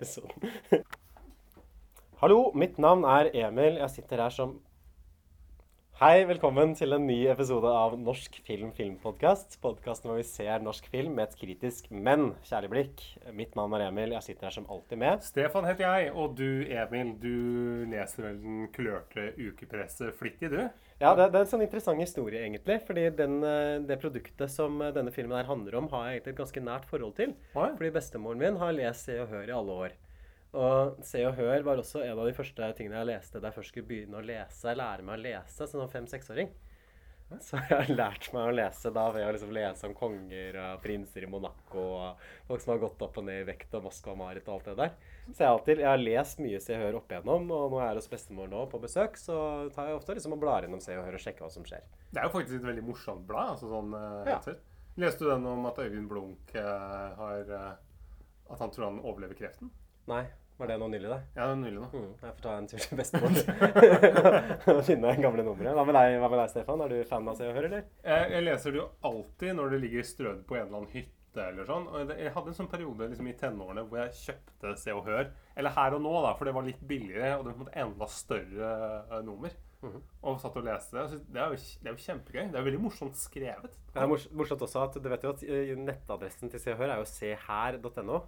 Episoden. Hallo, mitt navn er Emil. Jeg sitter her som Hei, velkommen til en ny episode av Norsk film filmpodkast. Podkasten hvor vi ser norsk film med et kritisk, men kjærlig blikk. Mitt navn er Emil. Jeg sitter her som alltid med. Stefan heter jeg, og du, Emil, du leser vel den kulørte ukepresset flittig, du? Ja, det, det er en sånn interessant historie, egentlig. Fordi den, eh, det produktet som eh, denne filmen her handler om, har jeg egentlig et ganske nært forhold til. Oi. Fordi bestemoren min har lest Se og Hør i alle år. Og Se og Hør var også en av de første tingene jeg leste da jeg først skulle begynne å lese, lære meg å lese som sånn fem-seksåring. Så jeg har lært meg å lese da ved å liksom lese om konger og prinser i Monaco og folk som har gått opp og ned i vekt og Moskva-Marit og alt det der. Så jeg har, alltid, jeg har lest mye Se og Hør opp igjennom, og når jeg er hos bestemor nå på besøk, så tar jeg ofte liksom og blar innom Se og Hør og sjekker hva som skjer. Det er jo faktisk et veldig morsomt blad. altså sånn eh, Ja. sett. Leste du den om at Øyvind Blunk eh, har eh, At han tror han overlever kreften? Nei, var det nå nylig, da? Ja, det er nylig nå. Mm, jeg får ta en tur til bestemor finne gamle numre. Hva med deg, Stefan? Er du fan av Se og Hør, eller? Jeg, jeg leser det jo alltid når det ligger strødd på en eller annen hytte eller sånn. Og jeg hadde en sånn periode liksom i tenårene hvor jeg kjøpte Se og Hør. Eller Her og Nå, da, for det var litt billigere, og det var på en enda større eh, nummer. -hmm. Og satt og leste det. Det er, jo, det er jo kjempegøy. Det er veldig morsomt skrevet. Det er morsomt også at du vet jo at eh, nettadressen til Se og Hør er jo seher.no.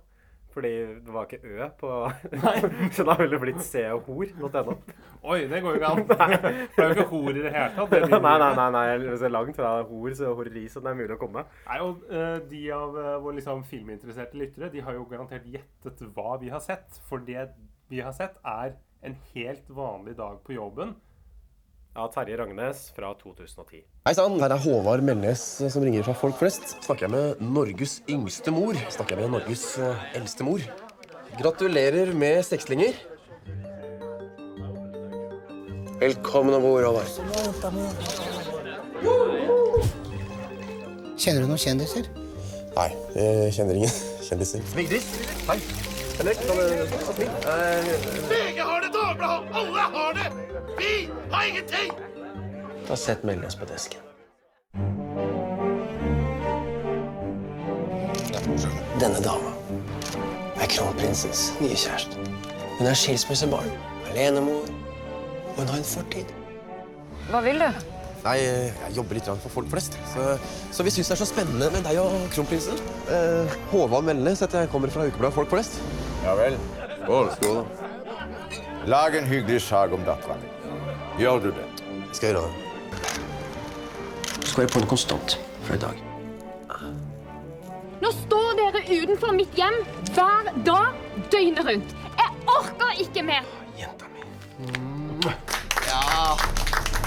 Fordi det var ikke Ø på Så da ville det blitt seoghor.no. Oi, det går jo ikke an. Det er jo ikke hor i det hele tatt. det nei, Nei, nei, nei. Hvis nei, er langt fra hor så horeri som det er mulig å komme. Nei, og eh, De av uh, våre liksom, filminteresserte lyttere de har jo garantert gjettet hva vi har sett. For det vi har sett, er en helt vanlig dag på jobben. Av Terje Ragnes fra 2010. Hei sann, her er Håvard Melnes eh, som ringer fra Folk Flest. Snakker jeg med Norges yngste mor? Snakker jeg med Norges eh, eldste mor? Gratulerer med sekslinger. Velkommen om bord, Håvard. Kjenner du noen kjendiser? Nei, jeg kjenner ingen kjendiser. Vigdis, hei. Henrik? VG har det, Dagbladet! Alle har det! Vi har ingenting! Da Sett oss på desken. Denne dama er kronprinsens nye kjæreste. Hun er skilsmissebarn, alenemor, og hun har en fortid. Hva vil du? Nei, jeg jobber litt for folk flest. Så, så vi syns det er så spennende med deg og kronprinsen. Eh, Håvard Melnes heter jeg, kommer fra ukebladet Folk flest. Ja vel. Skål. Skål. Lag en hyggelig sak om dattera mi. Gjør du det? Skal jeg gjøre det. Skal være på en konstant fra i dag. Nå står dere utenfor mitt hjem hver dag døgnet rundt. Jeg orker ikke mer. Jenta mi. Ja!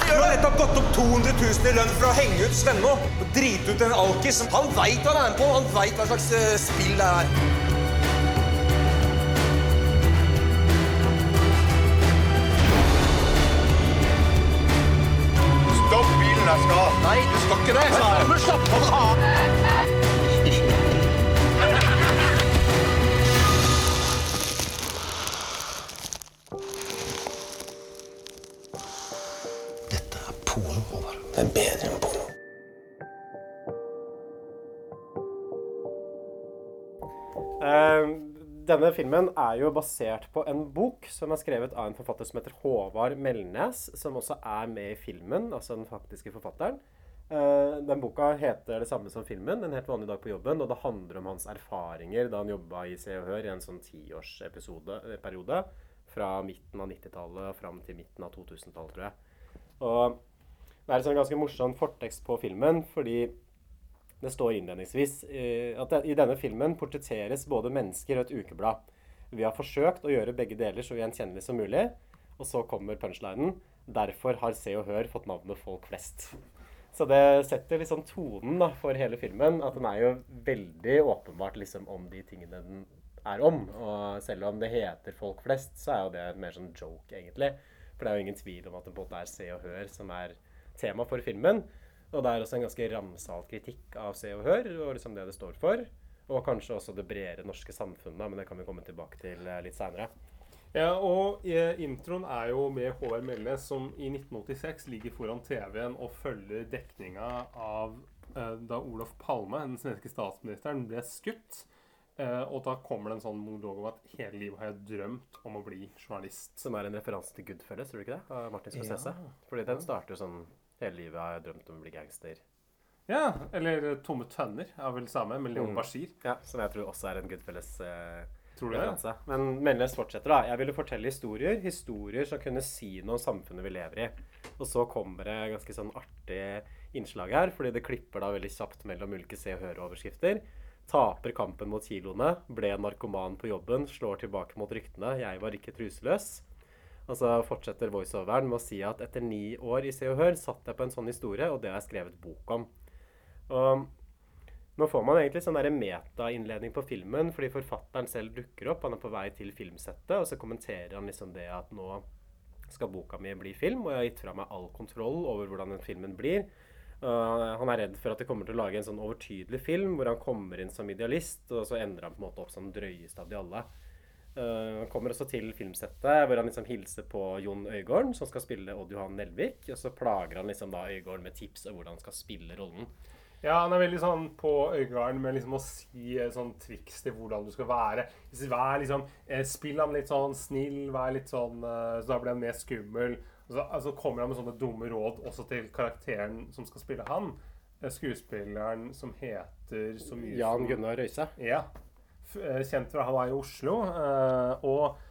Du har nettopp gått opp 200 000 i lønn for å henge ut Svenno og drite ut en alkis. Han veit hva han er med på. Han veit hva slags eh, spill det er. Nei, du skal ikke det. sa jeg. Men slapp av, da. Dette er porno, Håvard. Det er bedre enn porno. Eh, denne filmen er jo basert på en bok som er skrevet av en forfatter som heter Håvard Melnes, som også er med i filmen, altså den faktiske forfatteren. Eh, den boka heter det samme som filmen, En helt vanlig dag på jobben, og det handler om hans erfaringer da han jobba i Se og Hør i en sånn tiårsperiode fra midten av 90-tallet og fram til midten av 2000-tallet, tror jeg. Og det er en sånn ganske morsom fortekst på filmen, fordi det står innledningsvis eh, at i denne filmen portretteres både mennesker og et ukeblad. Vi har forsøkt å gjøre begge deler så gjenkjennelig som mulig, og så kommer punchlinen. Derfor har Se og Hør fått navnet Folk flest. Så det setter liksom tonen da, for hele filmen. At den er jo veldig åpenbart liksom om de tingene den er om. Og selv om det heter Folk flest, så er jo det mer sånn joke, egentlig. For det er jo ingen tvil om at det måte er Se og Hør som er tema for filmen. Og det er også en ganske ramsalt kritikk av Se og Hør, og liksom det det står for. Og kanskje også det bredere norske samfunnet, men det kan vi komme tilbake til eh, litt seinere. Ja, og eh, introen er jo med Håvard Melnes, som i 1986 ligger foran TV-en og følger dekninga av eh, da Olof Palme, den svenske statsministeren, ble skutt. Eh, og da kommer det en sånn monolog om at hele livet har jeg drømt om å bli journalist. Som er en referanse til Goodfellas, tror du ikke det? Av Martin Scorsese. Fordi den starter jo sånn Hele livet har jeg drømt om å bli gangster. Ja, eller Tomme tønner er vel samme, med Leon Mm. Bashir. Ja, Som jeg tror også er en Goodfellas. Eh, Tror du det? Men Melnes fortsetter, da. Jeg ville fortelle historier. Historier som kunne si noe om samfunnet vi lever i. Og så kommer det ganske sånn artig innslag her, fordi det klipper da veldig kjapt mellom ulike Se og høre-overskrifter. Taper kampen mot kiloene. Ble narkoman på jobben. Slår tilbake mot ryktene. Jeg var ikke truseløs. Og så fortsetter voiceoveren med å si at etter ni år i Se og Hør satt jeg på en sånn historie, og det har jeg skrevet bok om. Og nå får man egentlig sånn meta-innledning på filmen, fordi forfatteren selv dukker opp. Han er på vei til filmsettet, og så kommenterer han liksom det at nå skal boka mi bli film, og jeg har gitt fra meg all kontroll over hvordan den filmen blir. Uh, han er redd for at det kommer til å lage en sånn overtydelig film hvor han kommer inn som idealist, og så ender han på en måte opp som den drøyeste av de alle. Uh, han kommer også til filmsettet hvor han liksom hilser på Jon Øygården, som skal spille Odd Johan Nelvik. Og så plager han liksom da Øygården med tips om hvordan han skal spille rollen. Ja, han er veldig sånn på øyegarden med liksom å si eh, sånn triks til hvordan du skal være. Vær liksom, eh, Spill ham litt sånn snill, vær litt sånn eh, Så da blir han mer skummel. Så altså, kommer han med sånne dumme råd også til karakteren som skal spille han. Skuespilleren som heter så mye Jan Gunnar Røise. Ja. Kjent fra Han var i Oslo. og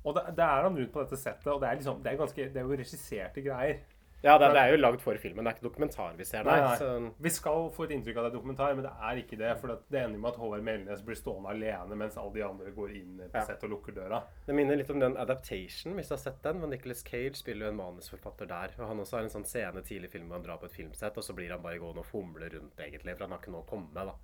og det, det er han rundt på dette settet, og det er, liksom, det er, ganske, det er jo regisserte greier. Ja, det, det er jo lagd for filmen. Det er ikke dokumentar vi ser Nei, der. nei. Så, Vi skal få et inntrykk av det er dokumentar, men det er ikke det. For det ender med at Håvard Melnes blir stående alene mens alle de andre går inn på sett og lukker døra. det minner litt om den Adaptation, hvis du har sett den. hvor Nicolas Cage spiller jo en manusforfatter der. Og han også har en sånn scene tidlig i filmen hvor han drar på et filmsett, og så blir han bare gående og fomle rundt, egentlig. For han har ikke noe å komme med, da.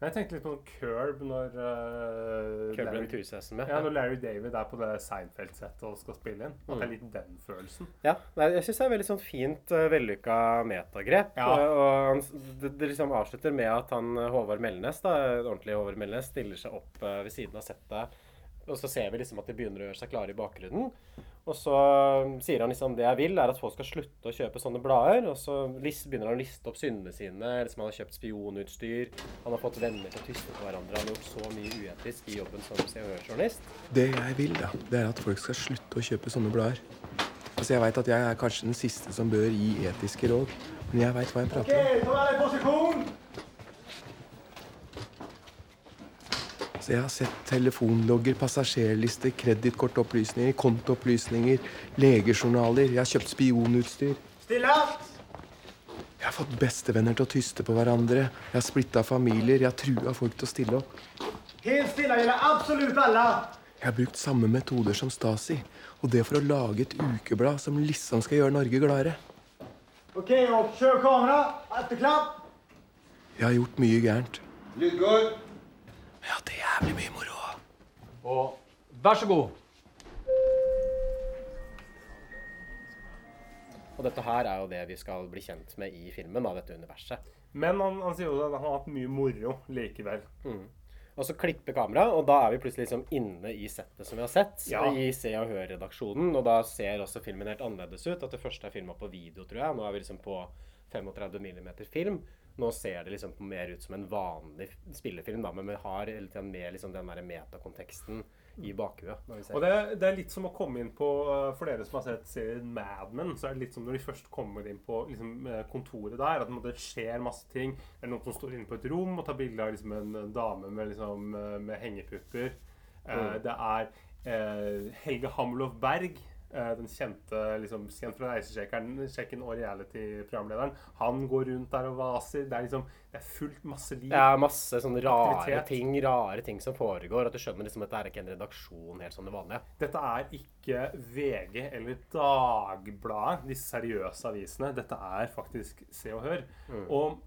Jeg tenkte litt på sånn Curb når uh, Curb Larry, entusiasme. ja. ja, når Larry David er på det Seinfeld-settet og skal spille inn. At det er litt den følelsen. Ja, jeg syns det er veldig sånn fint, uh, vellykka metagrep. Ja. Og, og han, det, det liksom avslutter med at han uh, Håvard Melnes, da, ordentlig Håvard Melnes, stiller seg opp uh, ved siden av settet. Og så ser vi liksom at de begynner å gjøre seg klare i bakgrunnen. Og så um, sier han liksom det jeg vil, er at folk skal slutte å kjøpe sånne blader. Og så begynner han å liste opp syndene sine. Liksom han har kjøpt spionutstyr. Han har fått venner til å tyste på hverandre. Han har gjort så mye uetisk i jobben som Hør-journalist. Det jeg vil, da, det er at folk skal slutte å kjøpe sånne blader. Altså, Jeg veit at jeg er kanskje den siste som bør gi etiske råd, men jeg veit hva jeg prater om. ta deg posisjon! Så jeg har sett telefonlogger, passasjerlister, kredittkortopplysninger, kontoopplysninger, legejournaler. Jeg har kjøpt spionutstyr. Stille! Jeg har fått bestevenner til å tyste på hverandre. Jeg har splitta familier. Jeg har trua folk til å stille opp. Helt stille gjelder absolutt alle. Jeg har brukt samme metoder som Stasi. Og det for å lage et ukeblad som liksom skal gjøre Norge gladere. Ok, opp, kjør kamera. Etterklapp. Jeg har gjort mye gærent. Lydgård. Men jeg har hatt jævlig mye moro. Og vær så god. Og dette her er jo det vi skal bli kjent med i filmen, da, dette universet. Men han, han sier også at han har hatt mye moro likevel. Og så klipper kameraet, og da er vi plutselig liksom inne i settet som vi har sett. Ja. I Se og Hør-redaksjonen. Og da ser også filmen helt annerledes ut. At det første er filma på video, tror jeg. Nå er vi liksom på 35 mm film. Nå ser det liksom mer ut som en vanlig spillefilm, da, men vi har hele tiden med liksom den der metakonteksten i bakhuet. vi ser Og det, det er litt som å komme inn på uh, For dere som har sett serien Mad Men, så er det litt som når de først kommer inn på liksom, eh, kontoret der, at det skjer masse ting. Det er noen som står inne på et rom og tar bilde av liksom, en, dame med, liksom, eh, med hengepupper. Eh, Mm. det er eh, Helge Hammerlof Berg eh, den kjente liksom, kjent fra Reisesjekken og reality-programlederen, han går rundt der og vaser. Det er liksom Det er fullt masse liv. Er masse sånne rare Aktivitet. ting rare ting som foregår. At du skjønner liksom at det er ikke en redaksjon helt som det vanlige. Dette er ikke VG eller Dagbladet, disse seriøse avisene. Dette er faktisk Se og Hør. Og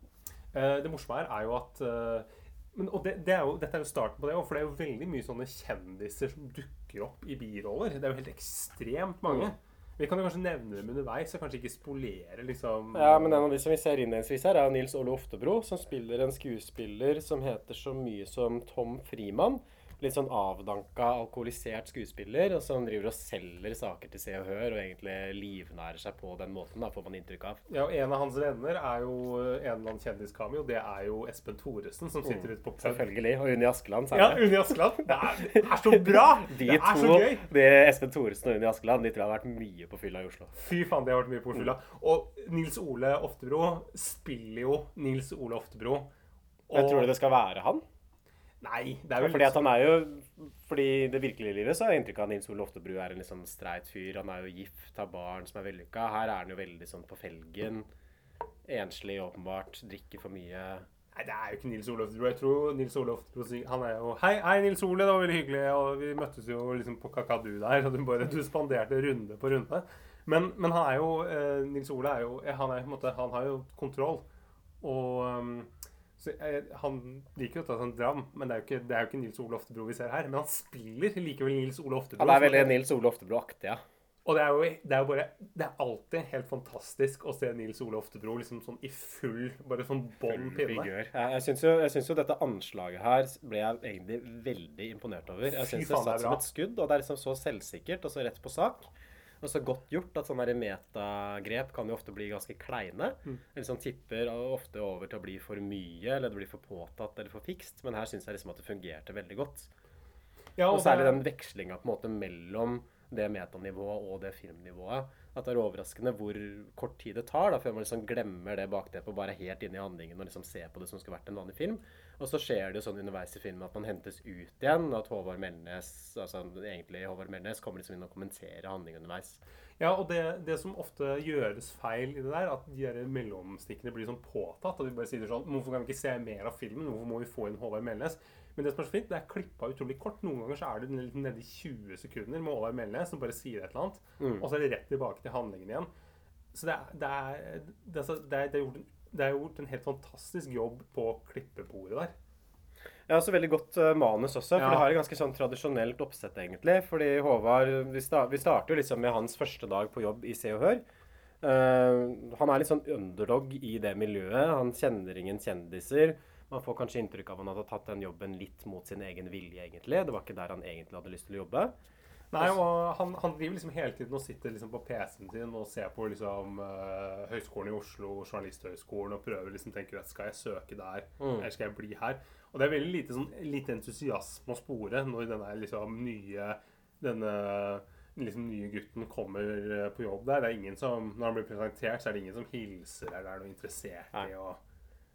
eh, det morsomme her er jo at eh, men, og det, det er jo, Dette er jo starten på det òg, for det er jo veldig mye sånne kjendiser som dukker opp i biroller. Det er jo helt ekstremt mange. Vi kan jo kanskje nevne dem underveis, og kanskje ikke spolere liksom Ja, men en av de som vi ser innledningsvis her, er Nils Ole Oftebro, som spiller en skuespiller som heter så mye som Tom Frimann. Litt sånn avdanka, alkoholisert skuespiller, og som driver og selger saker til Se og Hør, og egentlig livnærer seg på den måten, da, får man inntrykk av. Ja, og En av hans venner er jo en eller annen kjendiskameo. Det er jo Espen Thoresen, som sitter ute på pub. Selvfølgelig. Og Unni Askeland. Ja. Unni Askeland. Det er, det er så bra! De det er så to, gøy! det Espen Thoresen og Unni Askeland, de tror jeg har vært mye på fylla i Oslo. Fy faen, det har vært mye på fylla. Og Nils Ole Oftebro spiller jo Nils Ole Oftebro. Jeg tror det skal være han. Nei, det er vel Fordi at han er jo Fordi i det virkelige livet så har jeg inntrykk av at Nils Ole Oftebro er en liksom streit fyr. Han er jo gift, har barn som er vellykka. Her er han jo veldig sånn på felgen. Enslig, åpenbart. Drikker for mye. Nei, det er jo ikke Nils Ole Oftebro. Jeg tror Nils Ole Oftebro Han er jo Hei, hei, Nils Ole, det var veldig hyggelig. Og vi møttes jo liksom på Kakadu der, og du bare Du spanderte runde på runde. Men, men han er jo eh, Nils Ole er jo Han er måte Han har jo kontroll. Og um, så, eh, Han liker jo å ta seg en dram, men det er jo ikke, det er jo ikke Nils Ole Oftebro vi ser her. Men han spiller likevel Nils Ole Oftebro. Han er veldig Nils Ole Oftebro-aktig, ja. Og det er, jo, det er jo bare Det er alltid helt fantastisk å se Nils Ole Oftebro liksom sånn i full Bare sånn bånn pinne. Jeg, jeg syns jo, jo dette anslaget her ble jeg egentlig veldig imponert over. Jeg syns det satt som et skudd, og det er liksom så selvsikkert og så rett på sak. Og så godt gjort at sånne metagrep kan jo ofte bli ganske kleine. Mm. Eller sånn tipper ofte over til å bli for mye, eller det blir for påtatt eller for fikst. Men her syns jeg liksom at det fungerte veldig godt. Ja, Og og særlig den vekslinga på en måte mellom det metanivået og det filmnivået. At det er overraskende hvor kort tid det tar da, før man liksom glemmer det bakteppet og bare er helt inne i handlingen og liksom ser på det som skulle vært en vanlig film. Og så skjer det jo sånn underveis i filmen at man hentes ut igjen, og at Håvard Melnes altså egentlig Håvard Melnes kommer liksom inn og kommenterer handlingen underveis. Ja, og det, det som ofte gjøres feil i det der, at de der mellomstikkene blir sånn påtatt. Og vi bare sier sånn Hvorfor kan vi ikke se mer av filmen? Hvorfor må vi få inn Håvard Melnes? Men det som er så fint, det er klippa utrolig kort. Noen ganger så er det nede i 20 sekunder med Håvard Melnes som bare sier et eller annet. Og så er det rett tilbake til handlingen igjen. Så det det er, det er, det er, det er, gjort, en, det er gjort en helt fantastisk jobb på klippebordet der. Ja, også veldig godt eh, manus også, for Ja. det har et ganske sånn tradisjonelt oppsett, egentlig. Fordi Håvard Vi, sta vi starter jo liksom med hans første dag på jobb i Se og Hør. Uh, han er litt sånn underdog i det miljøet. Han kjenner ingen kjendiser. Man får kanskje inntrykk av at han hadde tatt den jobben litt mot sin egen vilje, egentlig. Det var ikke der han egentlig hadde lyst til å jobbe. Nei, og han, han driver liksom hele tiden og sitter liksom på PC-en sin og ser på liksom uh, Høgskolen i Oslo, Journalisthøgskolen, og prøver liksom tenker at skal jeg søke der, eller skal jeg bli her? Og det er veldig lite, sånn, lite entusiasme å spore når denne liksom nye denne liksom nye gutten kommer eh, på jobb der. Det er ingen som, Når han blir presentert, så er det ingen som hilser eller er noe interessert i. å... og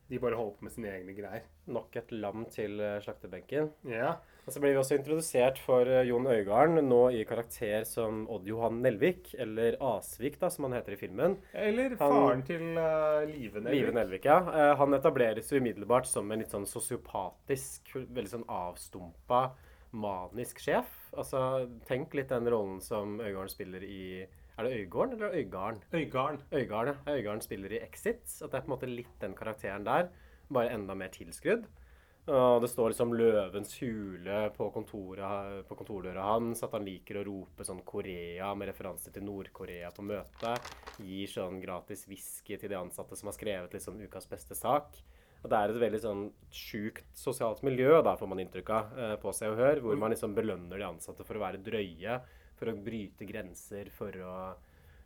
De bare holder på med sine egne greier. Nok et lam til eh, slaktebenken. Ja. Og så blir vi også introdusert for eh, Jon Øigarden, nå i karakter som Odd Johan Nelvik, eller Asvik, da, som han heter i filmen. Eller Han- faren til uh, Live Nelvik. Live Nelvik, ja. Uh, Han etableres jo umiddelbart som en litt sånn sosiopatisk, veldig sånn avstumpa, manisk sjef. Altså, tenk litt den rollen som Øigarden spiller i Er det Øygarden eller Øygarden? Øygarden. Øygarden, ja. Øygarden spiller i Exit. At det er på en måte litt den karakteren der, bare enda mer tilskrudd. Og det står liksom 'Løvens hule' på, kontoret, på kontordøra hans. At han liker å rope sånn Korea med referanse til Nord-Korea på møtet. Gir sånn gratis whisky til de ansatte som har skrevet liksom ukas beste sak. Og det er et veldig sånn sjukt sosialt miljø, da får man inntrykk av, eh, på Se og Hør, hvor man liksom belønner de ansatte for å være drøye, for å bryte grenser, for å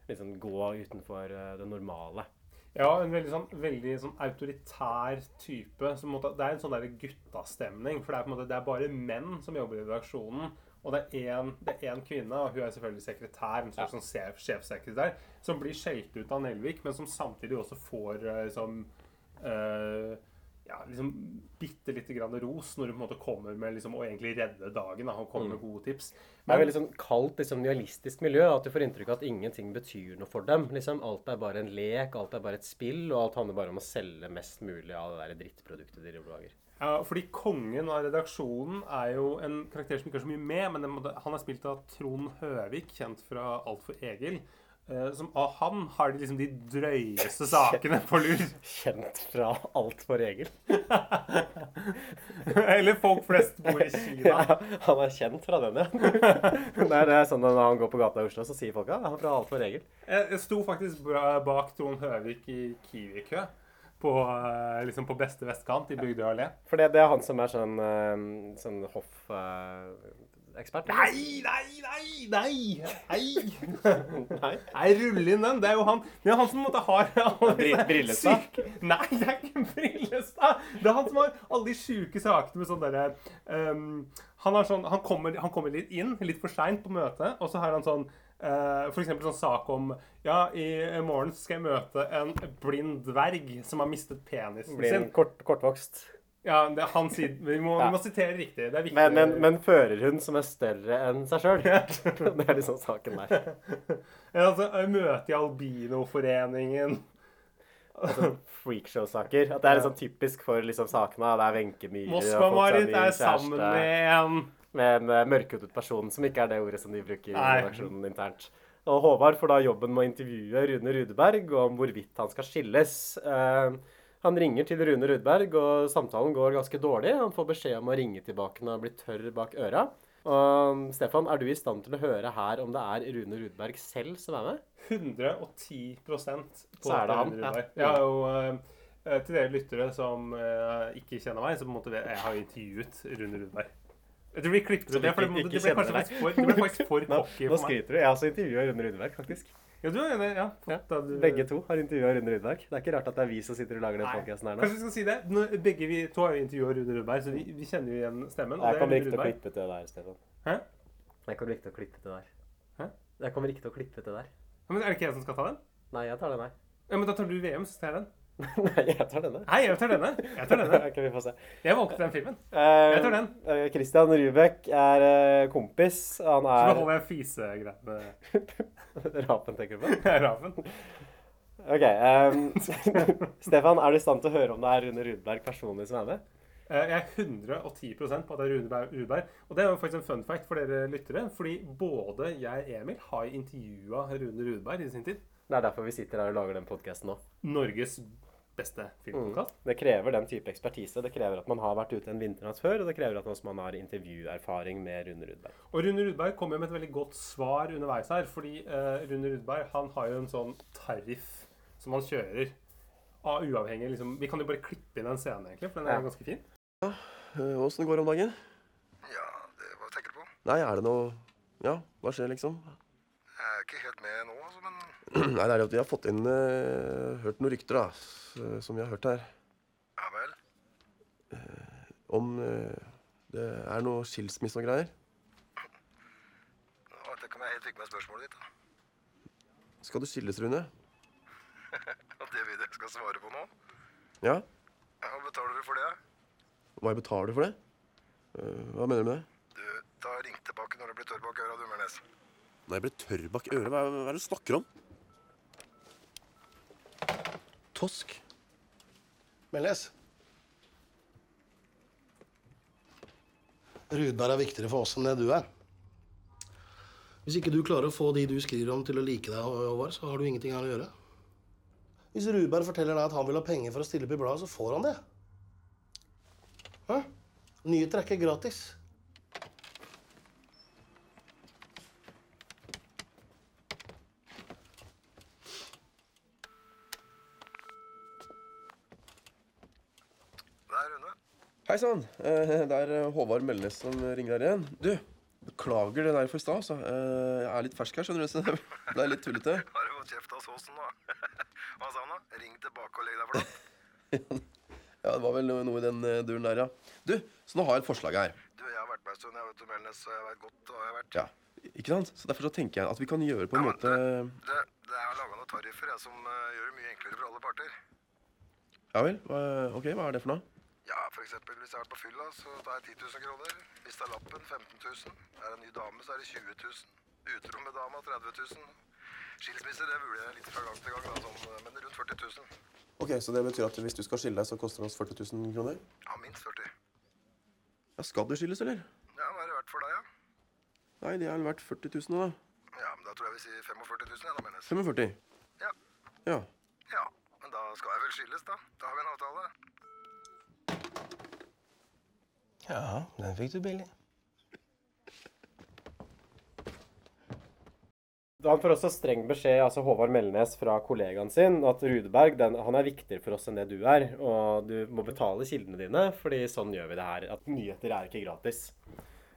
liksom gå utenfor eh, det normale. Ja, en veldig sånn, veldig sånn autoritær type. Som måtte, det er en sånn der guttastemning. For det er, på en måte, det er bare menn som jobber i redaksjonen. Og det er én- kvinne, og hun er selvfølgelig sekretær, en slags sånn sjef, sjefsekretær, som blir skjelt ut av Nelvik, men som samtidig også får liksom eh, ja, liksom bitte lite grann ros når du på en måte kommer med liksom, å egentlig redde dagen da, og kommer med gode tips. Det er veldig sånn kaldt, liksom, nihilistisk miljø. At du får inntrykk av at ingenting betyr noe for dem. Liksom, alt er bare en lek, alt er bare et spill, og alt handler bare om å selge mest mulig av det der drittproduktet de lager. Ja, fordi kongen av redaksjonen er jo en karakter som ikke er så mye med, men han er spilt av Trond Høvik, kjent fra Alt for Egil. Eh, som og han har de liksom de drøyeste sakene på lur. Kjent fra alt for regel. Eller folk flest bor i Kina. Ja, han er kjent fra den, ja. Det er sånn at når han går på gata i Oslo, så sier folk at han er fra alt for regel. Jeg, sto faktisk bak Trond Høvik i Kiwi-kø. På, eh, liksom på beste vestkant i Bygdøy allé. For det, det er han som er sånn, sånn sånn hoff-ekspert? Nei, nei, nei, nei! Nei! Nei. Nei, rull inn den. Det er jo han Det er han som måtte ha Bri- Brillestad? syke- Nei, det er ikke Brillestad. Det er han som har alle de sjuke sakene med sånn derre um, han, har sånn, han, kommer, han kommer litt inn, litt for seint på møtet, og så har han sånn uh, for eksempel sånn sak om Ja, i morgen skal jeg møte en blind dverg som har mistet penisen Blir en sin. kort, kortvokst. Ja, det, han sier, vi, må, Ja. vi må sitere riktig. Det er viktig. Men, men, men førerhund som er større enn seg sjøl. det er liksom saken der. Ja, altså, møte i Albinoforeningen. Altså, Freakshow-saker. At det er liksom typisk for liksom sakene. Det er Wenche Myhre Moskva-Marit er sammen med en med en uh, mørkhudet person, som ikke er det ordet som de bruker i redaksjonen internt. Og Håvard får da jobben med å intervjue Rune Rudeberg om hvorvidt han skal skilles. Eh, han ringer til Rune Rudberg, og samtalen går ganske dårlig. Han får beskjed om å ringe tilbake når han blir tørr bak øra. Og Stefan, er du i stand til å høre her om det er Rune Rudberg selv som er med? 110 på Så er det han, Rune ja. Rudberg. Ja, og eh, til dere lyttere som eh, ikke kjenner meg, så på en måte jeg har jo intervjuet Rune Rudberg. Det blir klippet ut, det, for det, det, ble faktisk for, det ble faktisk for Nå, cocky nå for meg. skryter du. Jeg har også intervjua Rune Rudberg, faktisk. Ja, du er enig, ja. Ja, du- Begge to har intervjua Rune Rudberg. Det er ikke rart at det er vi som sitter og lager den podkasten her nå. Kanskje vi skal si det. Nå, begge vi to har jo intervjuet Rune Rudberg, så vi, vi kjenner jo igjen stemmen. Og Jeg er kommer ikke til å klippe til det der, Stefan. Hæ? Jeg kommer ikke til å klippe til det der. Hæ? Jeg kommer ikke til å klippe til det der. Ja, men er det ikke jeg som skal ta den? Nei, jeg tar den her. Ja, men da tar du VM, så tar jeg den. Nei, jeg tar denne. Nei, jeg tar denne. Jeg tar denne. okay, vi får se. Jeg valgte den filmen. Eh, Jeg tar den. eh, Christian Rubek er eh, kompis. Han Så da er holder jeg fisegreiene Rapen, tenker du på? Rapen. Ok. Um, Stefan, er du i stand til å høre om det er Rune Rudberg personlig som er med? Jeg er 110% på at det er Rune Berg- Rudberg. Og det er jo faktisk en fun fact for dere lyttere. Fordi både jeg og Emil har intervjua Rune Rudberg i sin tid. Det er derfor vi sitter her og lager den podkasten nå. Norges beste filmpodkast. Det krever den type ekspertise. Det krever at man har vært ute en vinternatt før, og det krever at også man har intervjuerfaring med Rune Rudberg. Og Rune Rudberg kommer med et veldig godt svar underveis her. Fordi eh, Rune Rudberg han har jo en sånn tariff som han kjører. Av uavhengig liksom, Vi kan jo bare klippe inn en scene, egentlig, for den er Ja. ganske fin. Ja, Åssen går det om dagen? Ja, det, hva tenker du på? Nei, er det noe Ja, hva skjer, liksom? Jeg er ikke helt med nå, altså, men Nei, det er at vi har fått inn uh, Hørt noen rykter, da. Som vi har hørt her. Ja vel. Om uh, det er noe skilsmisse og greier. Nå vet jeg ikke om jeg helt fikk med spørsmålet ditt. da. Skal du skilles, Rune? Det vil jeg skal svare på nå. Ja? Ja, Hva betaler du for det? Hva betaler du for det? Hva mener du med det? Du, ta ring tilbake når det blir tørr bak øra, du, Mernes. Når jeg blir tørr bak øret, hva, hva er det du snakker om? Tosk? Melnes. Rudberg er viktigere for oss enn det du er. Hvis ikke du klarer å få de du skriver om til å like deg, Håvard, så har du ingenting her å gjøre. Hvis Rudberg forteller deg at han vil ha penger for å stille opp i bladet, så får han det. Hæ? Nyheter er ikke gratis. Det er Rune. Hei sann. Eh, det er eh, Håvard Melnes som ringer her igjen. Du, beklager det der for i stad, altså. Eh, jeg er litt fersk her, skjønner du, så det ble litt tullete. Har du fått kjeft av såsen, da? Hva sa han da? Ring tilbake og legg deg flat. Ja, det var vel noe, noe i den duren der, ja. Du, så nå har jeg et forslag her. Du, jeg har vært med en stund, jeg vet du, Melnes, så jeg vet godt hva jeg har vært. Ja, ikke sant? Så derfor så tenker jeg at vi kan gjøre på en Ja, måte Det, det er laga noen tariffer jeg, som gjør det mye enklere for alle parter. Ja vel? Hva, ok, hva er det for noe? Eksempel hvis jeg har vært på fylla, så tar jeg 10 000 kroner. Hvis det er lappen 15 000. Er det en ny dame, så er det 20 000. Utro med dama 30 000. Skilsmisse det vurderer jeg litt fra gang til gang, da, sånn, men rundt 40 000. Ok, Så det betyr at hvis du skal skille deg, så koster det oss 40 000 kroner? Ja, minst 40. Ja, Skal du skilles, eller? Ja, hva er det verdt for deg, ja? Nei, det er vel verdt 40 000 nå, da. Ja, men da tror jeg vi sier 45 000, jeg, da Mennes. 45? Ja. Ja. Ja, men da skal jeg vel skilles, da. Da har vi en avtale. Ja, den fikk du billig. Han får også streng beskjed, altså Håvard Melnes fra kollegaen sin, at Rudeberg den, han er viktigere for oss enn det du er. Og du må betale kildene dine, fordi sånn gjør vi det her. At nyheter er ikke gratis.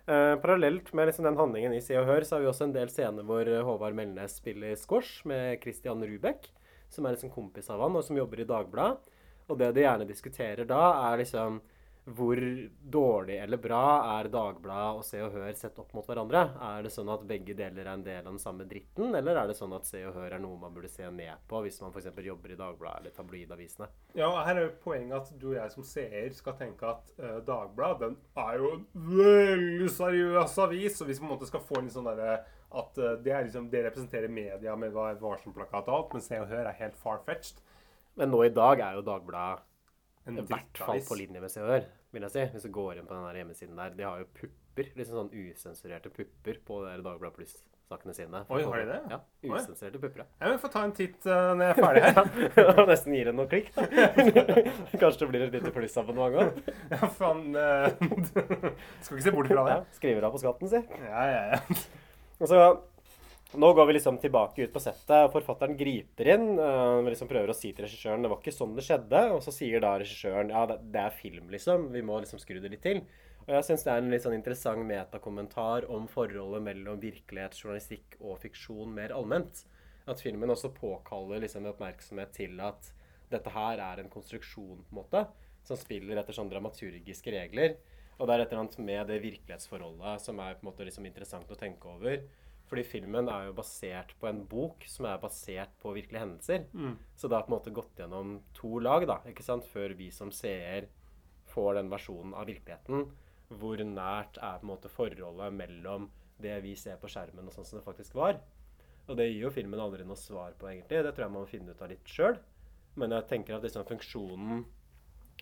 Eh, parallelt med liksom den handlingen i Se og Hør, så har vi også en del scener hvor Håvard Melnes spiller squash med Christian Rubek, som er liksom kompis av han, og som jobber i Dagbladet. Og det de gjerne diskuterer da, er liksom hvor dårlig eller bra er Dagbladet og Se og Hør sett opp mot hverandre? Er det sånn at begge deler er en del av den samme dritten, eller er det sånn at Se og Hør er noe man burde se ned på hvis man f.eks. jobber i Dagbladet eller tabloidavisene? Ja, her er poenget at du og jeg som seer skal tenke at uh, Dagbladet den er jo en veldig seriøs avis. Og hvis vi på en måte skal få en sånn derre at uh, det, liksom, det representerer media med varselplakat og alt, men Se og Hør er helt far-fetched. Men nå i dag er jo Dagbladet i hvert fall på linje med Se og Hør, vil jeg si. Hvis du går inn på den der hjemmesiden der. De har jo pupper, liksom sånn usensurerte pupper på Dagbladet Pluss-sakene sine. Oi, har de det? Ja. Usensurerte pupper, ja. Jeg vil få ta en titt uh, når jeg er ferdig her. Ja, Nesten gir det noen klikk. da. Kanskje det blir et lite plussabonnement òg. Ja, faen uh, Skal ikke se bort fra det. Ja, skriver av på skatten, si. Ja, ja, ja. Og så, nå går vi liksom tilbake ut på settet, og forfatteren griper inn. Uh, liksom prøver å si til regissøren det var ikke sånn det skjedde. Og så sier da regissøren ja, det, det er film, liksom. Vi må liksom skru det litt til. Og jeg syns det er en litt sånn interessant metakommentar om forholdet mellom virkelighet, journalistikk og fiksjon mer allment. At filmen også påkaller liksom oppmerksomhet til at dette her er en konstruksjon, på en måte, som spiller etter sånn dramaturgiske regler. Og det er et eller annet med det virkelighetsforholdet som er på en måte liksom interessant å tenke over. Fordi filmen er jo basert på en bok som er basert på virkelige hendelser. Mm. Så det har på en måte gått gjennom to lag, da, ikke sant, før vi som seer får den versjonen av virkeligheten. Hvor nært er på en måte forholdet mellom det vi ser på skjermen, og sånn som det faktisk var. Og det gir jo filmen aldri noe svar på, egentlig. Det tror jeg man må finne ut av litt sjøl. Men jeg tenker at liksom funksjonen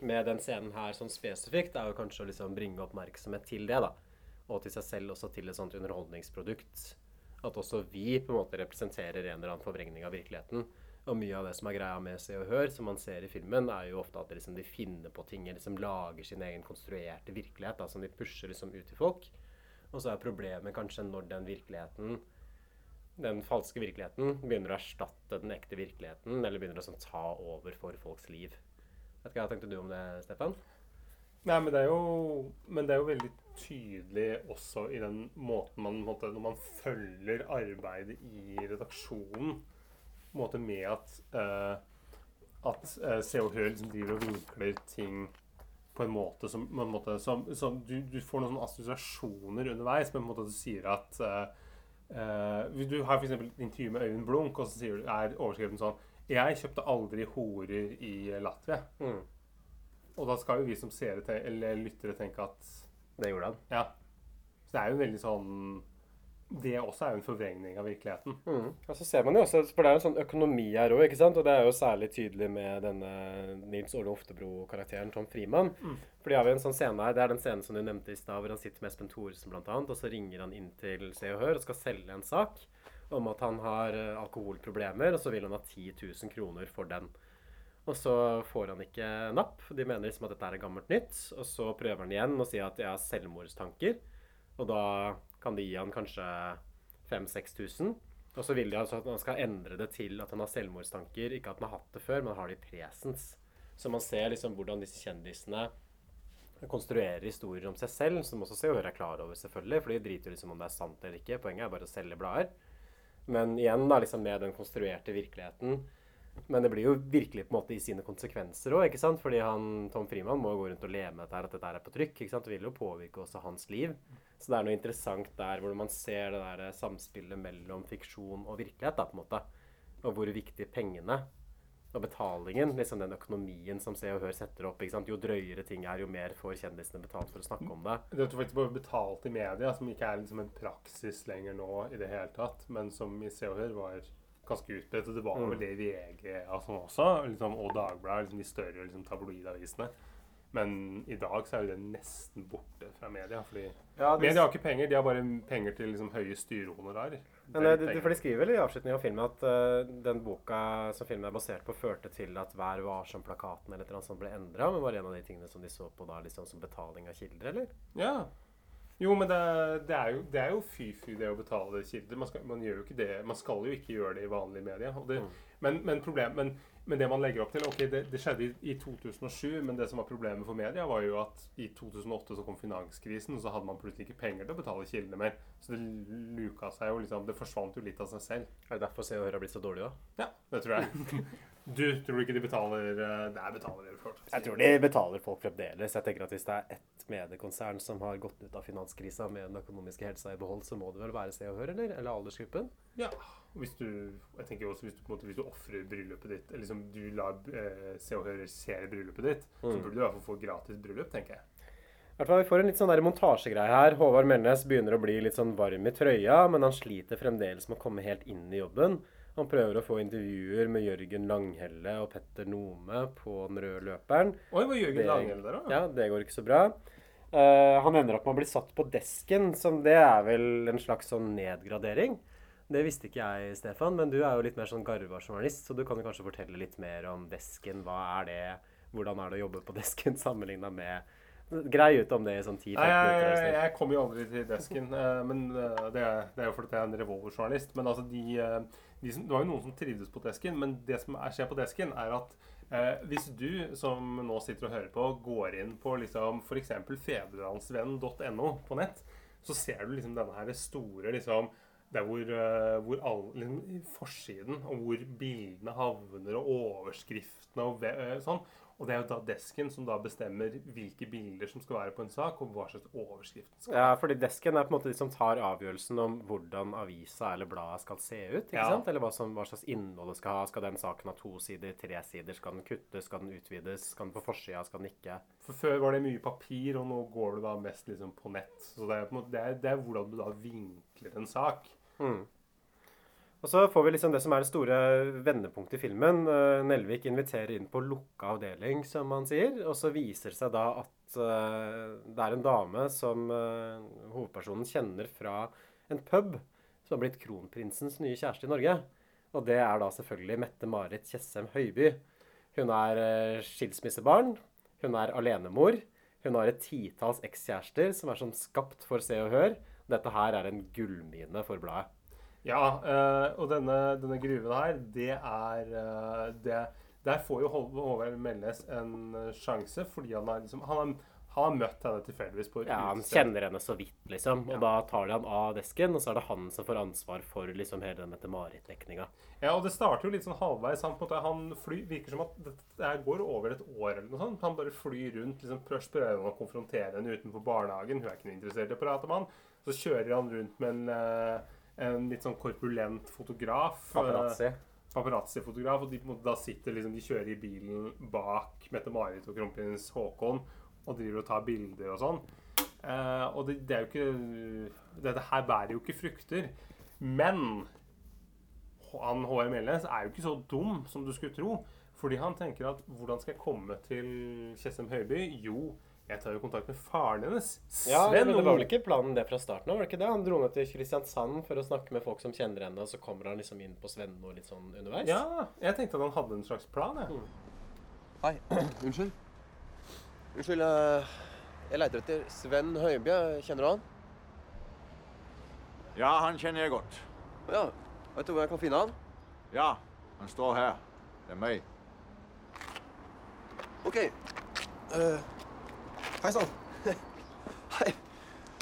med den scenen her sånn spesifikt er jo kanskje å liksom bringe oppmerksomhet til det, da. Og til seg selv også til et sånt underholdningsprodukt. At også vi på en måte representerer en eller annen forvrengning av virkeligheten. Og mye av det som er greia med Se og Hør, som man ser i filmen, er jo ofte at liksom, de finner på ting, eller liksom lager sin egen konstruerte virkelighet, da, som de pusher liksom ut til folk. Og så er problemet kanskje når den virkeligheten, den falske virkeligheten, begynner å erstatte den ekte virkeligheten, eller begynner å sånn, ta over for folks liv. Vet ikke, Hva tenkte du om det, Stefan? Nei, men det jo, men det er jo veldig tydelig også i den måten man måte, Når man følger arbeidet i redaksjonen på en måte med at uh, at uh, Se og Hør liksom driver og vinkler ting på en måte som, en måte, som, som du, du får noen sånne assosiasjoner underveis. Men på en måte at du sier at uh, uh, Du har f.eks. et intervju med Øyvind Blunk, og så sier er overskriften sånn Jeg kjøpte aldri horer i Latvia. Mm. Og da skal jo vi som seere eller lyttere tenke at Det gjorde han. Ja. Så det er jo en veldig sånn Det også er jo en forvrengning av virkeligheten. Mm. Og så ser man jo også, for det er jo en sånn økonomi her òg, ikke sant? Og det er jo særlig tydelig med denne Nils Åle Oftebro-karakteren Tom Frimann. Mm. For de har jo en sånn scene her, det er den scenen som du nevnte i stad, hvor han sitter med Espen Thoresen blant annet, og så ringer han inn til Se og Hør og skal selge en sak om at han har eh, alkoholproblemer, og så vil han ha 10 000 kroner for den. Og så får han ikke napp. De mener liksom at dette er gammelt nytt. Og så prøver han igjen å si at jeg har selvmordstanker. Og da kan de gi han kanskje 5000-6000. Og så vil de altså at han skal endre det til at han har selvmordstanker. Ikke at han har hatt det før, men har det i presens. Så man ser liksom hvordan disse kjendisene konstruerer historier om seg selv, som også Se og Hør er klar over, selvfølgelig. For de driter liksom om det er sant eller ikke. Poenget er bare å selge blader. Men igjen da, liksom med den konstruerte virkeligheten. Men det blir jo virkelig på en måte i sine konsekvenser òg? Fordi han, Tom Frimann må gå rundt og leve med dette her, at dette er på trykk. ikke sant? Det vil jo påvirke også hans liv. Så det er noe interessant der hvor man ser det der samspillet mellom fiksjon og virkelighet, da, på en måte. Og hvor viktig pengene og betalingen, liksom den økonomien som Se og Hør setter opp. ikke sant? Jo drøyere ting er, jo mer får kjendisene betalt for å snakke om det. Det er faktisk bare betalt i media, som ikke er liksom en praksis lenger nå i det hele tatt, men som i Se og Hør var ganske utbredt. Og det var Mm. vel det i VG og sånn også, liksom, og Dagbladet, liksom de større liksom, tabloidavisene. Men i dag så er jo det nesten borte fra media. fordi Ja, de, Media har ikke penger, de har bare penger til liksom, høye styrehonorarer. Men de, for de skriver vel i avslutningen av filmen at uh, den boka som filmen er basert på, førte til at Vær varsom-plakaten eller noe sånt ble endra, men var en av de tingene som de så på da liksom som betaling av kilder, eller? Ja. Jo, men det, det, er jo, det er jo fy-fy det å betale kilder. Man skal, man gjør jo ikke det. Man skal jo ikke gjøre det i vanlige medier. Det, men, men, problem, men, men det man legger opp til Ok, det, det skjedde i, i 2007, men det som var problemet for media, var jo at i 2008 så kom finanskrisen, og så hadde man plutselig ikke penger til å betale kildene mer. Så det luka seg jo liksom Det forsvant jo litt av seg selv. Er det derfor Se og Hør har blitt så dårlig, da? Ja, det tror jeg. Du tror du ikke de betaler Nei, Der betaler de folk. Jeg tror de betaler folk fremdeles. Jeg tenker at Hvis det er ett mediekonsern som har gått ut av finanskrisa med den økonomiske helsa i behold, så må det vel være Se og Hør, eller? Eller aldersgruppen? Ja. Hvis du jeg tenker også hvis du på en måte Hvis du ofrer bryllupet ditt Eller liksom du lar eh, Se og Hør regissere bryllupet ditt, så Mm. burde du i hvert fall få gratis bryllup, tenker jeg. I hvert fall, Vi får en litt sånn der montasjegreie her. Håvard Melnes begynner å bli litt sånn varm i trøya, men han sliter fremdeles med å komme helt inn i jobben. Han prøver å få intervjuer med Jørgen Langhelle og Petter Nome på den røde løperen. Oi, var Jørgen Det- Langhelle der også? Ja, det går ikke så bra. Uh, han ender opp med å bli satt på desken, som det er vel en slags sånn nedgradering. Det visste ikke jeg, Stefan, men du er jo litt mer sånn garva journalist, så du kan jo kanskje fortelle litt mer om desken. Hva er det? Hvordan er det å jobbe på desken sammenligna med Grei ut om det i sånn 10-15 minutter. jeg, jeg, jeg kommer jo aldri til desken, eh, men eh, det er, det er jo fordi jeg er en revolverjournalist. Men altså, de som, det var jo noen som trivdes på desken, men det som er, skjer på desken, er at eh, hvis du som nå sitter og hører på, går inn på liksom f.eks. fedrelandsvennen.no på nett, så ser du liksom denne her store liksom der hvor, eh, hvor alle, liksom, forsiden, og hvor bildene havner, og overskriftene og eh, sånn. Og det er jo da desken som da bestemmer hvilke bilder som skal være på en sak, og hva slags overskrift skal Ja, fordi desken er på en måte de som tar avgjørelsen om hvordan avisa eller bladet skal se ut. ikke Ja. sant? Eller hva, som, hva slags innhold det skal ha. Skal den saken ha to sider, tre sider? Skal den kuttes? Skal den utvides? Skal den på forsida? Skal den ikke? For Før var det mye papir, og nå går du da mest liksom på nett. Så det er, på en måte, det er, det er hvordan du da vinkler en sak. Mm. Og så får vi liksom det som er det store vendepunktet i filmen. Eh, Nelvik inviterer inn på lukka avdeling, som han sier. Og så viser det seg da at eh, det er en dame som eh, hovedpersonen kjenner fra en pub, som har blitt kronprinsens nye kjæreste i Norge. Og det er da selvfølgelig Mette-Marit Tjessem Høiby. Hun er skilsmissebarn. Hun er alenemor. Hun har et titalls ekskjærester som er sånn skapt for Se og Hør. Dette her er en gullmine for bladet. Ja, eh, og denne, denne gruven her, det er eh, det, Der får jo Håvard Melnes en eh, sjanse, fordi han har, liksom, han har, han har møtt henne tilfeldigvis på Ja, Han kjenner henne så vidt, liksom. Og da tar de han av desken, og så er det han som får ansvar for liksom hele den Mette-Marit-dekninga. Ja, og det starter jo litt sånn halvveis. Han, måte, han fly, virker som at det, går over et år eller noe sånt. Han bare flyr rundt, liksom prøver å konfrontere henne utenfor barnehagen. Hun er ikke noe interessert i å prate med han. Så kjører han rundt med en, en litt sånn korpulent fotograf. Paparazzi. eh, Paparazzi-fotograf. Og de, da sitter liksom, de kjører i bilen bak Mette-Marit og kronprins Haakon og driver og tar bilder og sånn. Eh, og det, det er jo ikke Dette her bærer jo ikke frukter. Men han Melnes er jo ikke så dum som du skulle tro. Fordi han tenker at hvordan skal jeg komme til Tjessem Høiby? Jo, jeg tar jo kontakt med faren hennes. Sven Ja, men det var vel ikke planen det fra starten av? var det ikke det? Han dro ned til Kristiansand for å snakke med folk som kjenner henne, og så kommer han liksom inn på Svenno litt sånn underveis? Ja, jeg tenkte at han hadde en slags plan. Jeg. Hei. Unnskyld. Unnskyld, eh, jeg leter etter Sven Høiby. Kjenner du han? Ja, han kjenner jeg godt. Ja. Vet du hvor jeg kan finne han? Ja, han står her. Det er meg. OK. Uh, hei sann. Hei.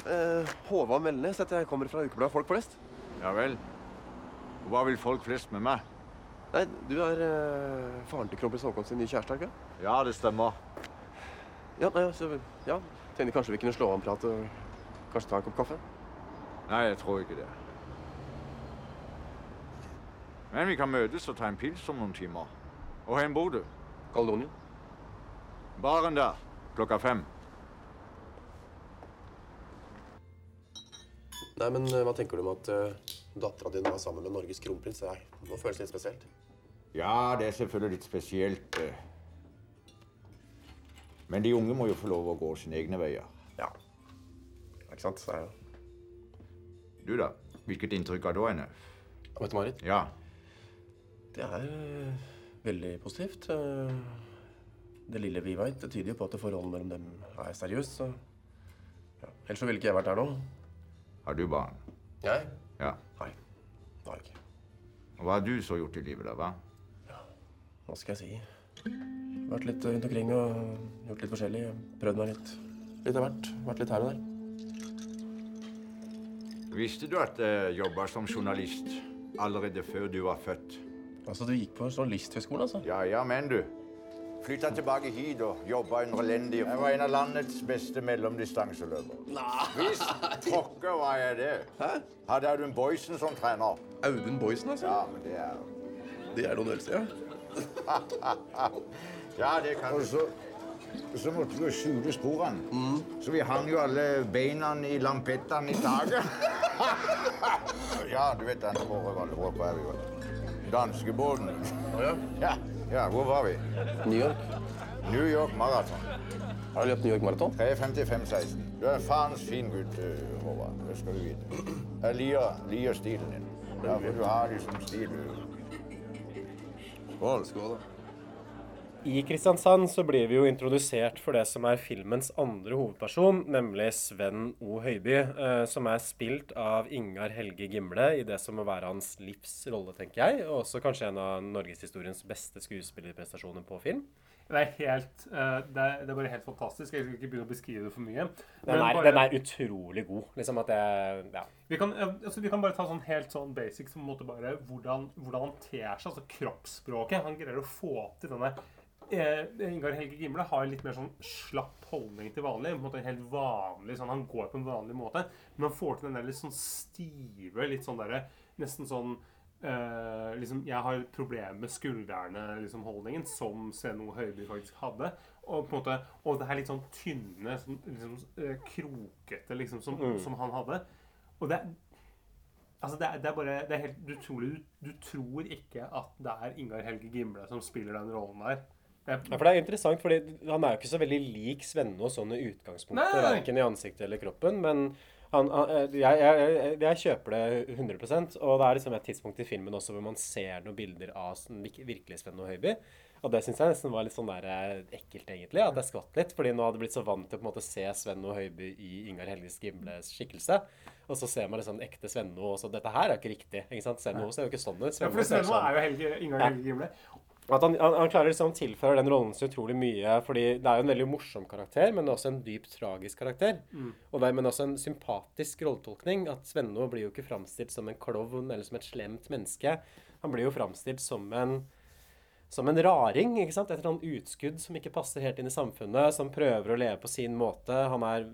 Eh, Håvard Melnes heter jeg. Kommer fra ukebladet Folk flest. Ja vel. Hva vil folk flest med meg? Nei, du er eh, faren til kronprins Haakon sin nye kjæreste, ikke? Ja, det stemmer. Ja, nei, så, ja. Tenkte kanskje vi kunne slå av en prat og kanskje ta en kopp kaffe? Nei, jeg tror ikke det. Men vi kan møtes og ta en pils om noen timer. Og hvor bor du? Kaledonien. Baren der. Klokka fem. Nei, men eh, hva tenker du om at uh, dattera di var sammen med Norges kronprins? Det er- må føles litt spesielt. Ja, det er selvfølgelig litt spesielt. eh. Men de unge må jo få lov å gå sine egne veier. Ja. Ikke sant? Så er jo Du, da? Hvilket inntrykk har du av henne? Av Mette-Marit? Ja. Det er uh, veldig positivt. Uh, det lille vi veit, tyder jo på at forholdet mellom dem er seriøst. Så ja. Ellers så ville ikke jeg vært der nå. Har du barn? Jeg? Ja. Nei. Det har jeg ikke. Og hva har du så gjort i livet, da? hva? Ja, Hva skal jeg si? Vært litt rundt omkring og gjort litt forskjellig. Prøvd meg litt. Litt av hvert. Vært litt her og der. Visste du at jeg jobba som journalist allerede før du var født? Altså, du gikk på journalisthøgskolen, altså? Ja, ja, men du. Flytta tilbake hit og jobba under elendige Jeg var en av landets beste mellomdistanseløpere. Visst pokker var jeg det. Hæ? Hadde Audun Boysen som trener. Audun Boysen, altså? Ja, men det er Det er noen øvelse, ja. Ja, det kan du. Så, så måtte vi skjule sporene. Så vi hang jo alle beina i lampettene i taket. ja, du vet den foregående hvor er vi? var? Danskebåten. Ja. Ja, hvor var vi? New York. New York Marathon. Har du løpt New York Marathon? 3.55,16. Du er en faens fin gutt, eh, Håvard. Det skal du vite. Jeg liker, liker stilen din. Ja, for du har liksom stil. Skål. Skål, da. I Kristiansand så blir vi jo introdusert for det som er filmens andre hovedperson, nemlig Sven O. Høiby, eh, som er spilt av Ingar Helge Gimle i det som må være hans livs rolle, tenker jeg, og også kanskje en av norgeshistoriens beste skuespillerprestasjoner på film. Det er helt eh, det, er, det er bare helt fantastisk. Jeg skal ikke begynne å beskrive det for mye. Den er, bare- den er utrolig god. Liksom at det Ja. Vi kan, altså, vi kan bare ta sånn helt sånn basic som på en måte bare hvordan, hvordan han ter seg, altså kroppsspråket. Han greier å få til denne eh, Ingar Helge Gimle har litt mer sånn slapp holdning til vanlig. på en måte en helt vanlig, sånn, Han går på en vanlig måte, men han får til den der litt sånn stive, litt sånn derre Nesten sånn eh, liksom, Jeg har problemer med skuldrene-holdningen, som CNO Høiby faktisk hadde. Og på en måte, og det her litt sånn tynne, sånn, liksom, eh, krokete, liksom, som, Mm. som han hadde. Og det, altså det, det er bare det er helt utrolig. Du, du tror ikke at det er Ingar Helge Gimle som spiller den rollen der. Ja, for det er interessant, fordi han er jo ikke så veldig lik Svenno sånn i utgangspunktet, Nei, nei, nei. verken i ansiktet eller kroppen, men han, han, jeg, jeg, jeg, jeg kjøper det 100% og det er liksom et tidspunkt i filmen også hvor man ser noen bilder av virkelig Svenne Svenno Høiby, og det synes jeg nesten var litt sånn der eh, ekkelt egentlig, at jeg skvatt litt, fordi nå hadde jeg blitt så vant til å på en måte se Svenno Høiby i Ingar Helges Gimles skikkelse, og så ser man liksom ekte Svenno, og så dette her er ikke riktig, ikke sant? Svenno ser jo ikke sånn ut. Ja, for Svenno sånn- er jo Helge, Ingar. Helge Gimle. At han, han, han klarer liksom å tilføre den rollen så utrolig mye. fordi det er jo en veldig morsom karakter, men også en dypt tragisk karakter. Mm. Og det men også en sympatisk rolletolkning. At Svenno blir jo ikke framstilt som en klovn eller som et slemt menneske. Han blir jo framstilt som en som en raring. ikke sant? Et eller annet utskudd som ikke passer helt inn i samfunnet. Som prøver å leve på sin måte. Han er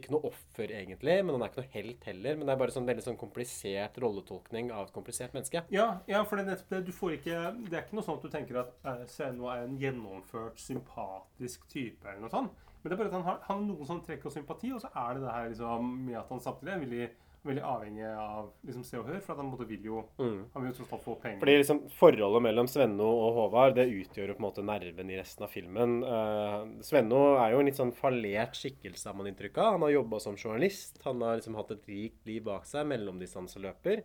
ikke noe offer, egentlig, men han er ikke noe helt heller. Men det er bare sånn veldig sånn komplisert rolletolkning av et komplisert menneske. Ja, ja, for det, er du får ikke, det er ikke noe sånn at du tenker at uh, Svenno er en gjennomført, sympatisk type. eller noe sånt. Men det er bare at han har, han har noen sånne trekk og sympati, og så er det det her liksom, med at han samtidig er veldig, veldig avhengig av liksom, Se og Hør. For at han vil jo Mm. Han vil jo tross alt få penger. Fordi liksom Forholdet mellom Svenno og Håvard det utgjør jo på en måte nerven i resten av filmen. Uh, Svenno er jo en litt sånn fallert skikkelse, har man inntrykk av. Han har jobba som journalist. Han har liksom hatt et rikt liv bak seg, mellomdistanseløper.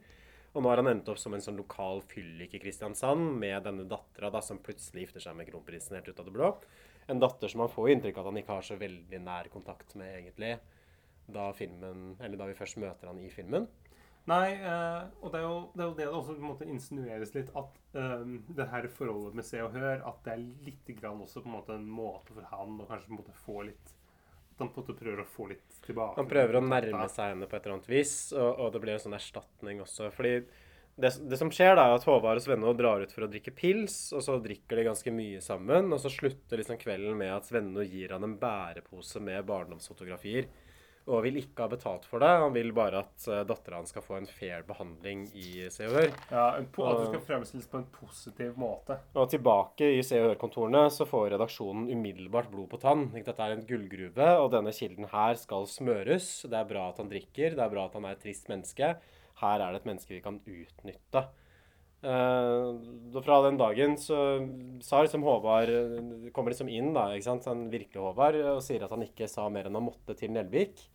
Og nå har han endt opp som en sånn lokal fyllik i Kristiansand med denne dattera som plutselig gifter seg med kronprinsen helt ut av det blå. En datter som man får inntrykk av at han ikke har så veldig nær kontakt med, egentlig, da, filmen, eller da vi først møter han i filmen. Nei, eh, og det er, jo, det er jo det det også på en måte insinueres litt, at eh, det her forholdet med Se og Hør, at det er litt grann også på en måte en måte for han å kanskje på en måte få litt At han på en måte prøver å få litt tilbake. Han prøver å nærme seg henne på et eller annet vis, og, og det blir en sånn erstatning også. Fordi det, det som skjer, da, er at Håvard og Svenno drar ut for å drikke pils, og så drikker de ganske mye sammen, og så slutter liksom kvelden med at Svenno gir han en bærepose med barndomsfotografier. Og vil ikke ha betalt for det. Han vil bare at uh, dattera hans skal få en fair behandling i Se og Hør. Ja, At du skal fremstilles på en positiv måte. Og tilbake i Se og Hør-kontorene så får redaksjonen umiddelbart blod på tann. Dette er en gullgruve, og denne kilden her skal smøres. Det er bra at han drikker, det er bra at han er et trist menneske. Her er det et menneske vi kan utnytte. Uh, fra den dagen så sa liksom Håvard eh, Kommer liksom inn, da, ikke sant, han virkelige Håvard, og sier at han ikke sa mer enn han måtte til Nelvik.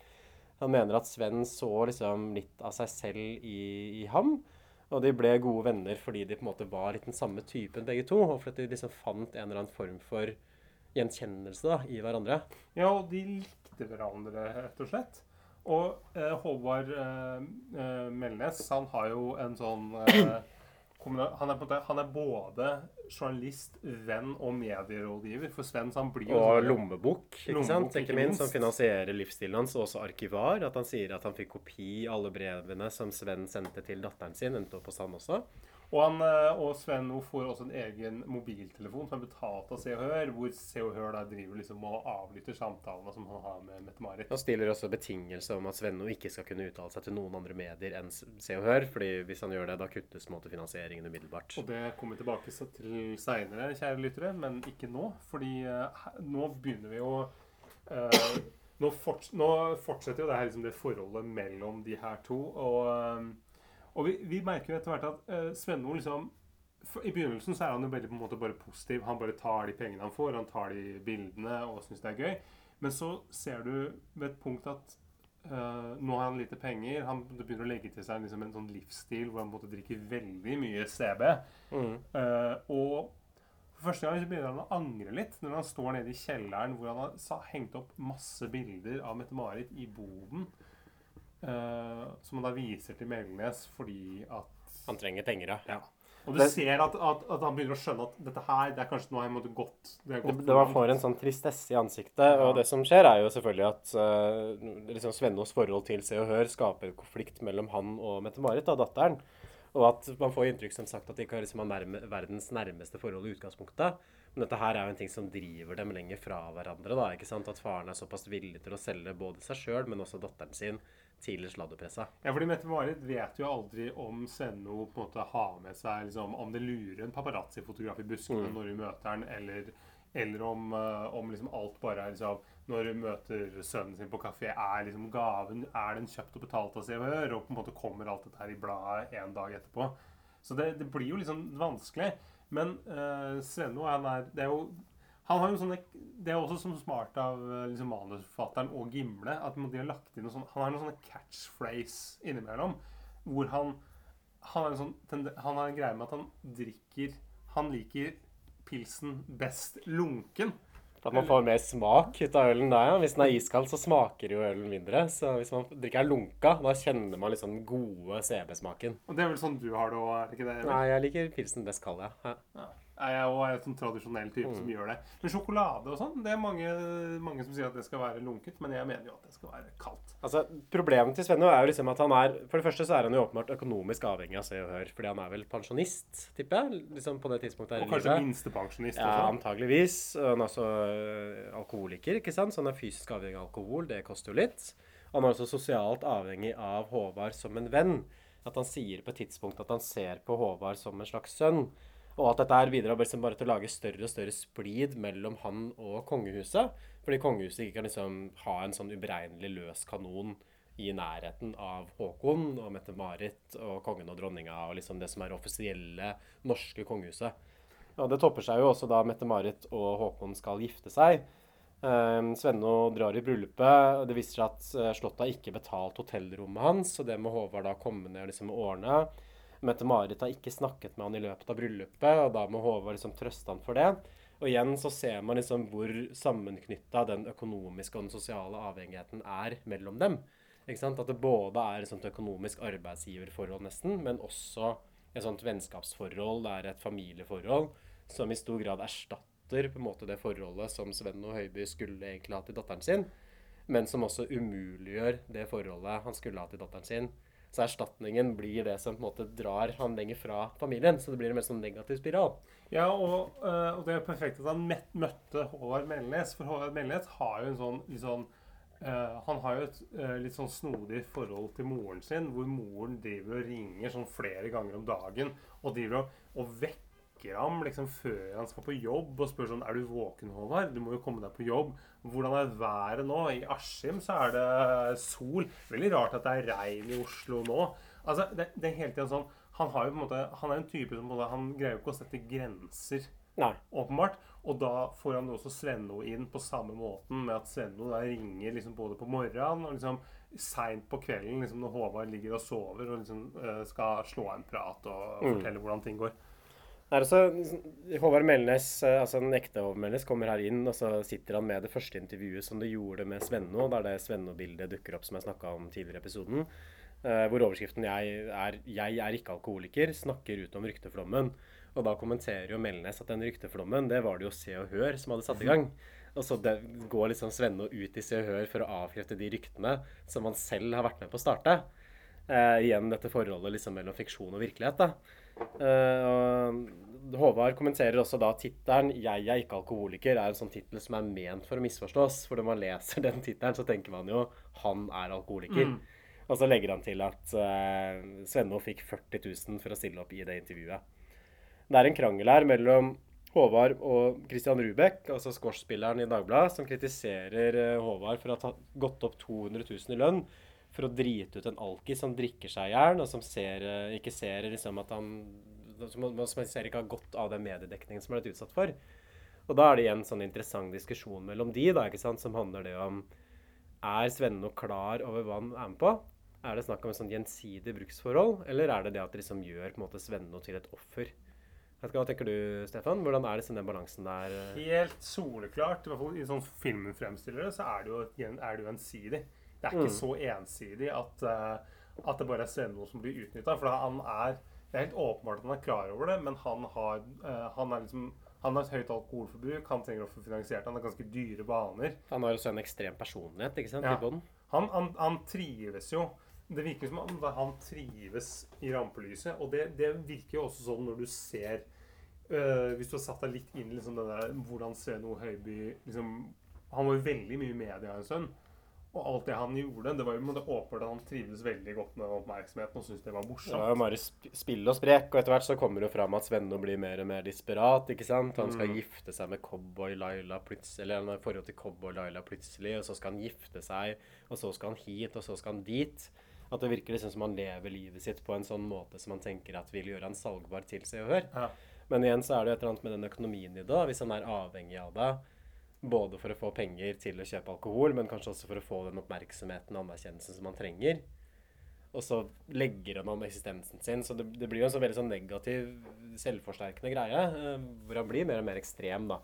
Han mener at Sven så liksom litt av seg selv i, i ham. Og de ble gode venner fordi de på en måte var litt den samme typen begge to. Og fordi de liksom fant en eller annen form for gjenkjennelse da, i hverandre. Ja, og de likte hverandre, rett og slett. Og eh, Håvard eh, eh, Melnes, han har jo en sånn eh, han, er måte, han er både journalist, venn og medierådgiver for Sven. Så han blir jo Og sånn- lommebok, ikke Lommebok, sant? Ikke ikke minst, som finansierer livsstilen hans, og også arkivar. At han sier at han fikk kopi alle brevene som Sven sendte til datteren sin, endte opp hos han også. Og, han, og Sven Svenno får også en egen mobiltelefon som er betalt av Se og Hør, hvor Se og Hør da driver liksom og avlytter samtalene som han har med Mette-Marit. Han stiller også betingelse om at Svenno ikke skal kunne uttale seg til noen andre medier enn Se og Hør, fordi hvis han gjør det, da kuttes måte finansieringen umiddelbart. Og det kommer vi tilbake til seinere, kjære lyttere, men ikke nå. Fordi eh, nå begynner vi å uh, nå, forts nå fortsetter jo det her liksom det forholdet mellom de her to. Og, eh, og vi, vi merker jo etter hvert at uh, Svenno liksom for, I begynnelsen så er han jo veldig på en måte bare positiv. Han bare tar de pengene han får, han tar de bildene og syns det er gøy. Men så ser du ved et punkt at uh, nå har han lite penger. Han begynner å legge til seg liksom en sånn livsstil hvor han måte drikker veldig mye CB. Mm. Uh, og for første gang så begynner han å angre litt når han står nede i kjelleren hvor han har hengt opp masse bilder av Mette-Marit i boden. Eh, som han da viser til Melnes fordi at Han trenger penger, ja. Og du Det- ser at, at, at han begynner å skjønne at dette her det er kanskje noe jeg måtte gått det, er Det, det man får en sånn tristesse i ansiktet, og det som skjer, er jo selvfølgelig at uh, liksom Svennos forhold til Se og Hør skaper konflikt mellom han og Mette-Marit, da, datteren. Og at man får inntrykk som sagt at de ikke har liksom har nærme, verdens nærmeste forhold i utgangspunktet. Men dette her er jo en ting som driver dem lenger fra hverandre. da, ikke sant? At faren er såpass villig til å selge både seg sjøl, men også datteren sin til sladdepressa. Ja, fordi Mette-Marit vet jo aldri om Svenno på en måte har med seg liksom, Om det lurer en paparazzi-fotograf i buskene Mm. når hun møter han, eller, eller om, eh, om liksom alt bare er liksom Når hun møter sønnen sin på kafé, er liksom gaven Er den kjøpt og betalt av Se og Hør? Og på en måte kommer alt dette her i bladet en dag etterpå. Så det, det blir jo liksom vanskelig. Men uh, Svenno, han er Det er jo han har jo sånne, Det er også sånn smart av eh, liksom, manusforfatteren og gimle. At de har lagt inn noe sånt, Han har noen sånne catchphrase innimellom. Hvor han han har, en sånn, han har en greie med at han drikker Han liker pilsen best lunken. At man får mer smak ut av ølen da, ja. Hvis den er iskald, så smaker jo ølen mindre. Så hvis man drikker lunka, da kjenner man liksom den gode CB-smaken. Og det er vel sånn du har det òg, er det ikke det? Nei, jeg liker pilsen best kald, ja. ja. Jeg er jo en sånn tradisjonell type Mm. som gjør det. Men sjokolade og sånn, det er mange, mange som sier at det skal være lunket. Men jeg mener jo at det skal være kaldt. Altså, Problemet til Svenno er jo liksom at han er For det første så er han jo åpenbart økonomisk avhengig av Se og Hør. Fordi han er vel pensjonist, tipper jeg. liksom på det tidspunktet her Og i kanskje livet. minstepensjonist Ja, antageligvis. Og Han er også øh, alkoholiker, ikke sant? så han er fysisk avhengig av alkohol. Det koster jo litt. Og han er også sosialt avhengig av Håvard som en venn. At han sier på et tidspunkt at han ser på Håvard som en slags sønn. Og at dette her bidrar bare til å lage større og større splid mellom han og kongehuset. Fordi kongehuset ikke kan liksom ha en sånn uberegnelig løs kanon i nærheten av Håkon og Mette-Marit og kongen og dronninga og liksom det som er det offisielle norske kongehuset. Og det topper seg jo også da Mette-Marit og Håkon skal gifte seg. Um, Svenno drar i bryllupet, det viser seg at uh, Slottet har ikke betalt hotellrommet hans, og det må Håvard da komme ned og liksom ordne. Mette-Marit har ikke snakket med han i løpet av bryllupet, og da må Håvard liksom trøste han for det. Og igjen så ser man liksom hvor sammenknytta den økonomiske og den sosiale avhengigheten er mellom dem. Ikke sant? At det både er et sånt økonomisk arbeidsgiverforhold nesten, men også et sånt vennskapsforhold, det er et familieforhold, som i stor grad erstatter på en måte det forholdet som Sven og Høiby skulle egentlig ha til datteren sin, men som også umuliggjør det forholdet han skulle ha til datteren sin. Så erstatningen blir det som på en måte drar han lenger fra familien. Så det blir en mer sånn negativ spiral. Ja, og, øh, og det er perfekt at han møtte Håvard Melnes. For Håvard Melnes har jo en sånn sånn eh, han har jo et eh, litt sånn snodig forhold til moren sin, hvor moren driver og ringer sånn flere ganger om dagen og driver og, og vekker ham liksom før han skal på jobb og spør sånn Er du våken, Håvard? Du må jo komme deg på jobb. Hvordan er været nå? I Askim så er det sol. Veldig rart at det er regn i Oslo nå. Altså, det, det er hele tiden sånn Han har jo på en måte Han er en type som måte, Han greier jo ikke å sette grenser. Nei. Åpenbart. Og da får han også Svenno inn på samme måten, med at Svenno da ringer liksom både på morgenen og liksom seint på kvelden liksom når Håvard ligger og sover og liksom eh, skal slå en prat og Mm. fortelle hvordan ting går. Også, Håvard Melnes, eh, altså en ekte Håvard Melnes, kommer her inn, og så sitter han med det første intervjuet som du gjorde med Svenno, der det Svenno-bildet dukker opp som jeg snakka om tidligere i episoden. eh, hvor overskriften jeg er, 'Jeg er ikke alkoholiker', snakker ut om rykteflommen. Og da kommenterer jo Melnes at den rykteflommen, det var det jo Se og Hør som hadde satt i gang. Og så det, går liksom Svenno ut i Se og Hør for å avkrefte de ryktene som han selv har vært med på å starte. Eh, igjen dette forholdet liksom mellom fiksjon og virkelighet. da. Eh, og Håvard kommenterer også da tittelen 'Jeg er ikke alkoholiker' er en sånn tittel som er ment for å misforstås. For når man leser den tittelen, så tenker man jo 'han er alkoholiker'. Mm. Og så legger han til at uh, Svenno fikk 40 000 for å stille opp i det intervjuet. Det er en krangel her mellom Håvard og Christian Rubek, altså squashspilleren i Dagbladet, som kritiserer eh, Håvard for å ha gått opp 200 000 i lønn for å drite ut en alkis som drikker seg i hjel, og som ser, eh, ikke ser liksom at han som, som ser ikke har godt av den mediedekningen som han er blitt utsatt for. Og da er det igjen sånn interessant diskusjon mellom de, da, ikke sant, som handler det om Er Svenno klar over hva han er med på? Er det snakk om et sånn gjensidig bruksforhold, eller er det det at det liksom gjør på en måte Svenno til et offer? Hva tenker du, Stefan? Hvordan er liksom den balansen der? eh? Helt soleklart. I hvert fall i sånn filmen fremstiller det, så er det jo, gjensidig. det. Det er ikke Mm. så ensidig at, eh, at det bare er Svenno som blir utnytta. For han er Det er helt åpenbart at han er klar over det, men han har, eh, han er liksom han har et høyt alkoholforbruk, han trenger å få finansiert Han har ganske dyre baner. Han har også en ekstrem personlighet, ikke sant? Ja. i bånn. Han, han, han trives jo. Det virker som om han trives i rampelyset. Og det, det virker jo også sånn når du ser øh, Hvis du har satt deg litt inn i liksom hvordan Sveno Høiby liksom, Han var jo veldig mye i media en stund. Og alt det han gjorde, det var jo åpenbart at han trivdes veldig godt med oppmerksomheten og syntes det var Det var jo bare spill og sprek, og etter hvert så kommer det jo fram at Svenno blir mer og mer desperat. ikke sant? Han skal Mm. gifte seg med Cowboy Laila plutselig, eller han har forhold til Cowboy Laila plutselig, og så skal han gifte seg, og så skal han hit, og så skal han dit. At det virker liksom som han lever livet sitt på en sånn måte som han tenker at vil gjøre han salgbar til seg og Hør. Ja. Men igjen så er det jo et eller annet med den økonomien i det. Hvis han er avhengig av det, både for å få penger til å kjøpe alkohol, men kanskje også for å få den oppmerksomheten og anerkjennelsen som man trenger. Og så legger han om eksistensen sin. Så det, det blir jo en sånn veldig sånn negativ, selvforsterkende greie, eh, hvor han blir mer og mer ekstrem, da.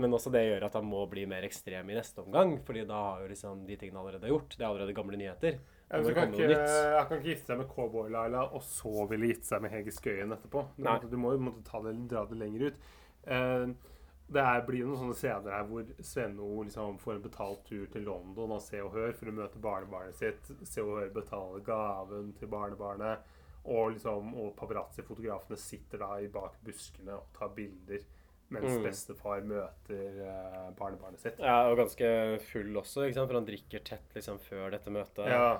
Men også det gjør at han må bli mer ekstrem i neste omgang, fordi da har jo liksom de tingene allerede gjort. Det er allerede gamle nyheter. Ja, så kan ikke, han kan ikke gifte seg med Cowboy-Laila og så ville gitt seg med Hege Skøyen etterpå. Du, måtte- du må jo måtte ta det, dra det lenger ut. Eh, det er, blir noen sånne scener her hvor Svenno liksom får en betalt tur til London og Se og Hør for å møte barnebarnet sitt. Se og Hør betaler gaven til barnebarnet. Og, liksom, og paparazzi-fotografene sitter da i bak buskene og tar bilder mens Mm. bestefar møter eh, barnebarnet sitt. Ja, og ganske full også, ikke sant? for han drikker tett liksom før dette møtet. Ja.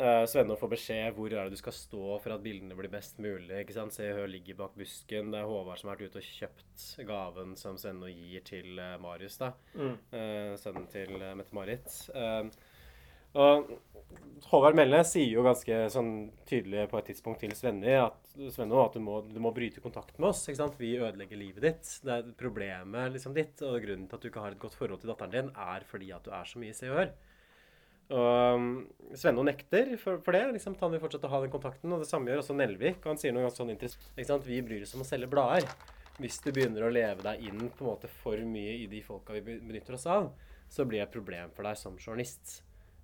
Uh, Svenno får beskjed hvor er det du skal stå for at bildene blir best mulig. ikke sant? Se, Hør ligger bak busken. Det er Håvard som har vært ute og kjøpt gaven som Svenne gir til eh, Marius, da. Mm. Uh, sønnen til Mette-Marit. Og Håvard Melnes sier jo ganske sånn tydelig på et tidspunkt til Svenne at, Svenne, at du må, du må bryte kontakt med oss. ikke sant? Vi ødelegger livet ditt. Det er problemet liksom ditt. Og grunnen til at du ikke har et godt forhold til datteren din, er fordi at du er så mye i Se og Hør. Og um, Svenno nekter for, for det. liksom, Han vil fortsette å ha den kontakten. Og det samme gjør også Nelvik. Han sier noe ganske sånn interessant. Vi bryr oss om å selge blader. Hvis du begynner å leve deg inn på en måte for mye i de folka vi benytter oss av, så blir det et problem for deg som journalist.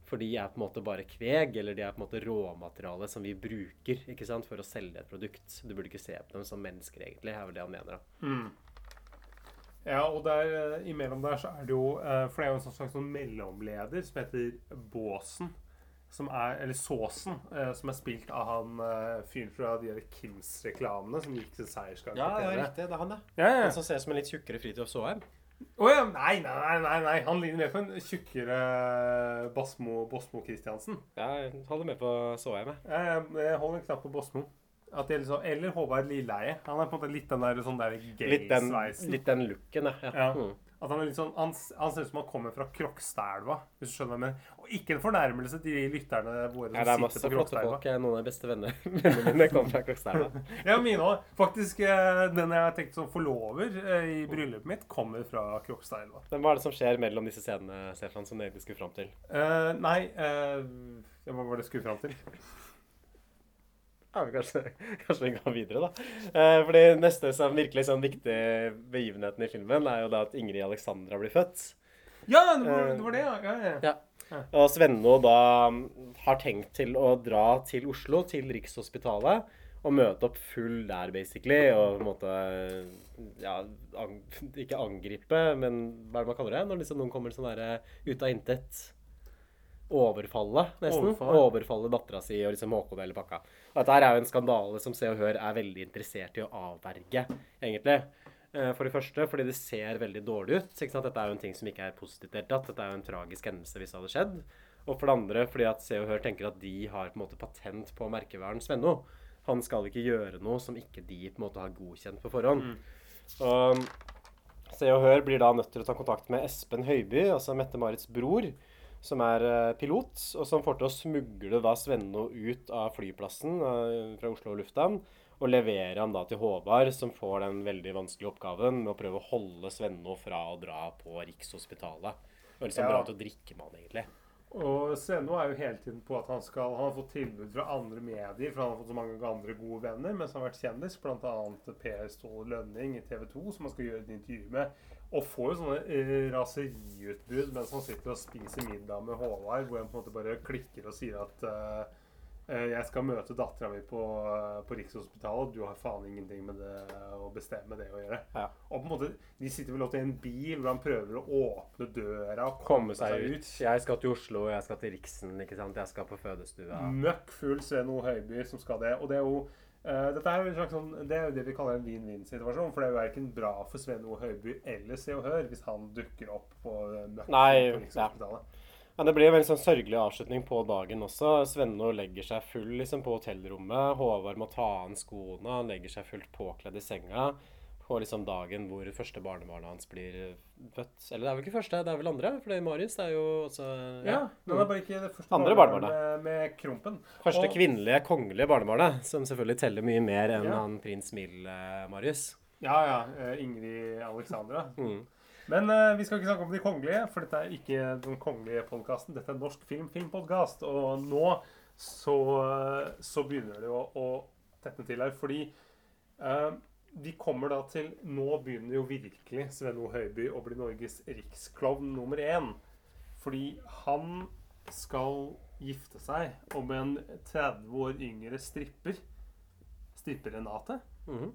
For de er på en måte bare kveg, eller de er på en måte råmateriale som vi bruker ikke sant, for å selge et produkt. Du burde ikke se på dem som mennesker, egentlig, er vel det han mener. da. Mm. Ja, og der, eh, imellom der så er det jo eh, For det er jo en sånn slags sånn mellomleder som heter Båsen. Som er, eller Såsen, eh, som er spilt av han fyren fra de der Kims-reklamene som gikk til seiersgang. Ja, ja, riktig. Det er han, ja. Ja, ja. Han som ser ut som en litt tjukkere Fridtjof Saaheim. Å ja, nei, nei, nei, nei. Han ligner mer på en tjukkere Basmo, Bosmo Christiansen. Ja, jeg holder med på Såheim, jeg. Jeg, jeg holder en knapp på Bosmo. Liksom, eller Håvard Lilleheie. Han er på en måte litt den der sånn der gay-sveisen. litt den looken, ja. Ja. Mm. At han, er litt sånn, han, han ser ut som han kommer fra Krokstadelva, hvis du skjønner hva. Og ikke en fornærmelse til de lytterne våre som Ja, det er masse flotte Krokstadelva. folk. Jeg er Noen av de beste venner, vennene mine kommer fra Krokstadelva. Ja, mine òg. Faktisk, eh, den jeg har tenkt som forlover eh, i bryllupet mitt, kommer fra Krokstadelva. Hva er det som skjer mellom disse scenene, Stefan, som du egentlig skulle fram til? Uh, nei uh, Hva var det jeg skulle fram til? Ja, kanskje, kanskje vi går videre, da. Eh, fordi neste som virkelig sånn viktig begivenheten i filmen er jo da at Ingrid Alexandra blir født. Ja, det var det, var det ja. ja, ja. Ja. Og Svenno da har tenkt til å dra til Oslo, til Rikshospitalet, og møte opp full der, basically. Og på en måte ja, ang ikke angripe, men hva er det man kaller det? Når liksom noen kommer sånn derre ut av intet. Overfalle, nesten. Overfall. Overfalle dattera si og liksom Håkon hele pakka. Og dette her er jo en skandale som Se og Hør er veldig interessert i å avverge, egentlig. Eh, For det første fordi det ser veldig dårlig ut. Ikke sant? Dette er jo en ting som ikke er positivt i det hele tatt. Dette er jo en tragisk hendelse hvis det hadde skjedd. Og for det andre fordi at Se og Hør tenker at de har på en måte patent på merkevaren Svenno. Han skal ikke gjøre noe som ikke de på en måte har godkjent på forhånd. Og Se og Hør blir da nødt til å ta kontakt med Espen Høiby, altså Mette-Marits bror, som er eh, pilot, og som får til å smugle da Svenno ut av flyplassen eh, fra Oslo lufthavn, og levere han da til Håvard, som får den veldig vanskelige oppgaven med å prøve å holde Svenno fra å dra på Rikshospitalet. Og liksom Ja. dra til å drikke med han, egentlig. Og Svenno er jo hele tiden på at han skal Han har fått tilbud fra andre medier, for han har fått så mange andre gode venner mens han har vært kjendis, bl.a. Per Ståle Lønning i TV 2, som han skal gjøre et intervju med. Og får jo sånne eh, raseriutbrudd mens han sitter og spiser middag med Håvard, hvor han på en måte bare klikker og sier at eh, jeg skal møte dattera mi på, uh, på Rikshospitalet, du har faen ingenting med det å bestemme det å gjøre. Ja. Og på en måte, De sitter vel i en bil hvor han prøver å åpne døra og Komme seg ut. Jeg skal til Oslo, jeg skal til Riksen, ikke sant. Jeg skal på fødestua. Møkk full Sven O. Høiby som skal det. Og det er jo dette er jo en slags sånn, det er jo det vi kaller en vin-vin-situasjon. For det er jo verken bra for Sven O. Høiby eller Se og Hør hvis han dukker opp på eh, møkk Nei. Ja, Det blir en veldig sånn sørgelig avslutning på dagen også. Svenno legger seg full liksom, på hotellrommet. Håvard må ta av skoene. Han legger seg fullt påkledd i senga på liksom dagen hvor første barnebarnet hans blir eh, født. Eller det er vel ikke første, det er vel andre? For det er Marius det er jo også Ja, men det er bare ikke det første Andre barnebarnet med, med Krompen. Første Og- kvinnelige kongelige barnebarnet, som selvfølgelig teller mye mer enn Ja. han prins Mild-Marius. Ja, ja. eh, Ingrid Alexandra. Mm. Men uh, vi skal ikke snakke om de kongelige, for dette er ikke den kongelige podkasten. Dette er Norsk film filmpodkast. Og nå så, så begynner det å, å tette til her, fordi eh, vi kommer da til Nå begynner jo virkelig Sven O. Høiby å bli Norges riksklovn nummer én. Fordi han skal gifte seg om en 30 år yngre stripper. Stripper Renate. Mhm.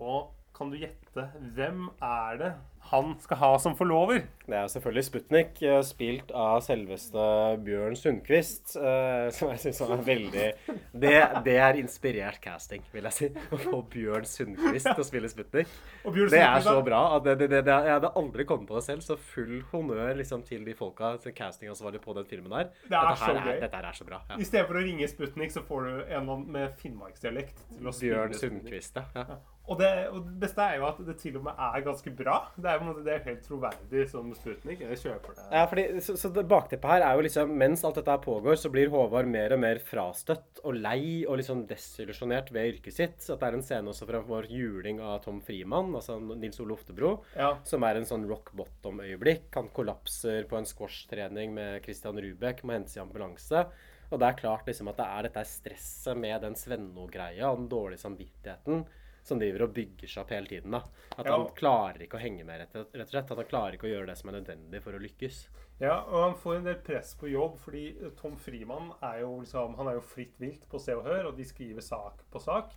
Og kan du gjette hvem er det han skal ha som forlover? Det er selvfølgelig Sputnik, eh, spilt av selveste Bjørn Sundquist. eh, Som jeg syns er veldig det, det er inspirert casting, vil jeg si. Å få Bjørn Sundquist til å spille Sputnik. Og Bjørn Det er så bra. at det, det, det, det, Jeg hadde aldri kommet på det selv, så full honnør liksom, til de folka til castingansvarlig på den filmen der. Det er dette, her så gøy. er, dette her er så bra. Ja. I stedet for å ringe Sputnik, så får du en annen med finnmarksdialekt til å spille Bjørn. Sundquist, ja. ja. Og det, og det beste er jo at det til og med er ganske bra. Det er, jo måte, det er helt troverdig som Sputnik. Jeg kjøper det. Ja, fordi, så, så det bakteppet her er jo liksom Mens alt dette pågår, så blir Håvard mer og mer frastøtt og lei og liksom desillusjonert ved yrket sitt. At det er en scene også fra vår juling av Tom Frimann, altså Nils Ole Oftebro, Ja. som er en sånn rock bottom-øyeblikk. Han kollapser på en squash-trening med Christian Rubek, må hentes i ambulanse. Og det er klart liksom at det er dette stresset med den Svenno-greia og den dårlige samvittigheten som driver og bygger seg opp hele tiden. da. At Ja. han klarer ikke å henge med, rett og rett og slett. At han klarer ikke å gjøre det som er nødvendig for å lykkes. Ja, og han får en del press på jobb, fordi Tom Frimann er jo liksom, han er jo fritt vilt på Se og Hør, og de skriver sak på sak.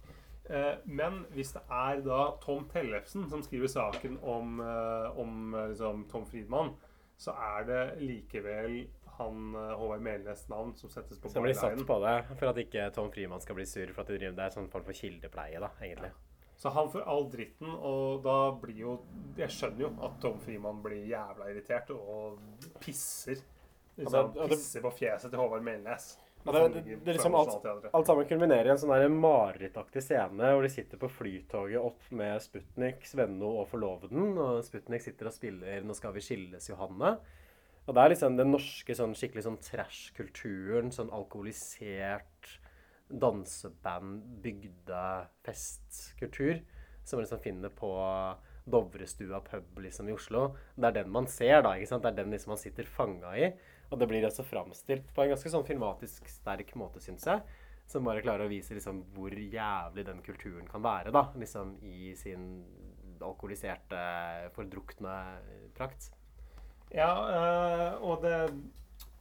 Eh, men hvis det er da Tom Tellefsen som skriver saken om, eh, om eh, liksom, Tom Friedmann, så er det likevel han eh, Håvard Melnes navn som settes på Så blir satt på det for at ikke Tom Frimann skal bli sur for at de driver det er sånn form for kildepleie, da, egentlig. Så han får all dritten, og da blir jo Jeg skjønner jo at Tom Frimann blir jævla irritert og pisser. Liksom, Ja, det- ja, det- pisser på fjeset til Håvard Melnes. Ja, det, det, det, liksom alt, alt sammen kulminerer i en sånn marerittaktig scene hvor de sitter på flytoget opp med Sputnik, Svenno og forloveden. Og Sputnik sitter og spiller 'Nå skal vi skilles, Johanne'. Og det er liksom den norske sånn skikkelig sånn trash-kulturen. Sånn alkoholisert danseband, bygdefestkultur. Som man liksom finner på Dovrestua pub liksom i Oslo. Det er den man ser, da. ikke sant? Det er den liksom man sitter fanga i. Og det blir også framstilt på en ganske sånn filmatisk sterk måte, syns jeg. Som bare klarer å vise liksom hvor jævlig den kulturen kan være, da. Liksom i sin alkoholiserte, fordrukne prakt. Ja, øh, og det,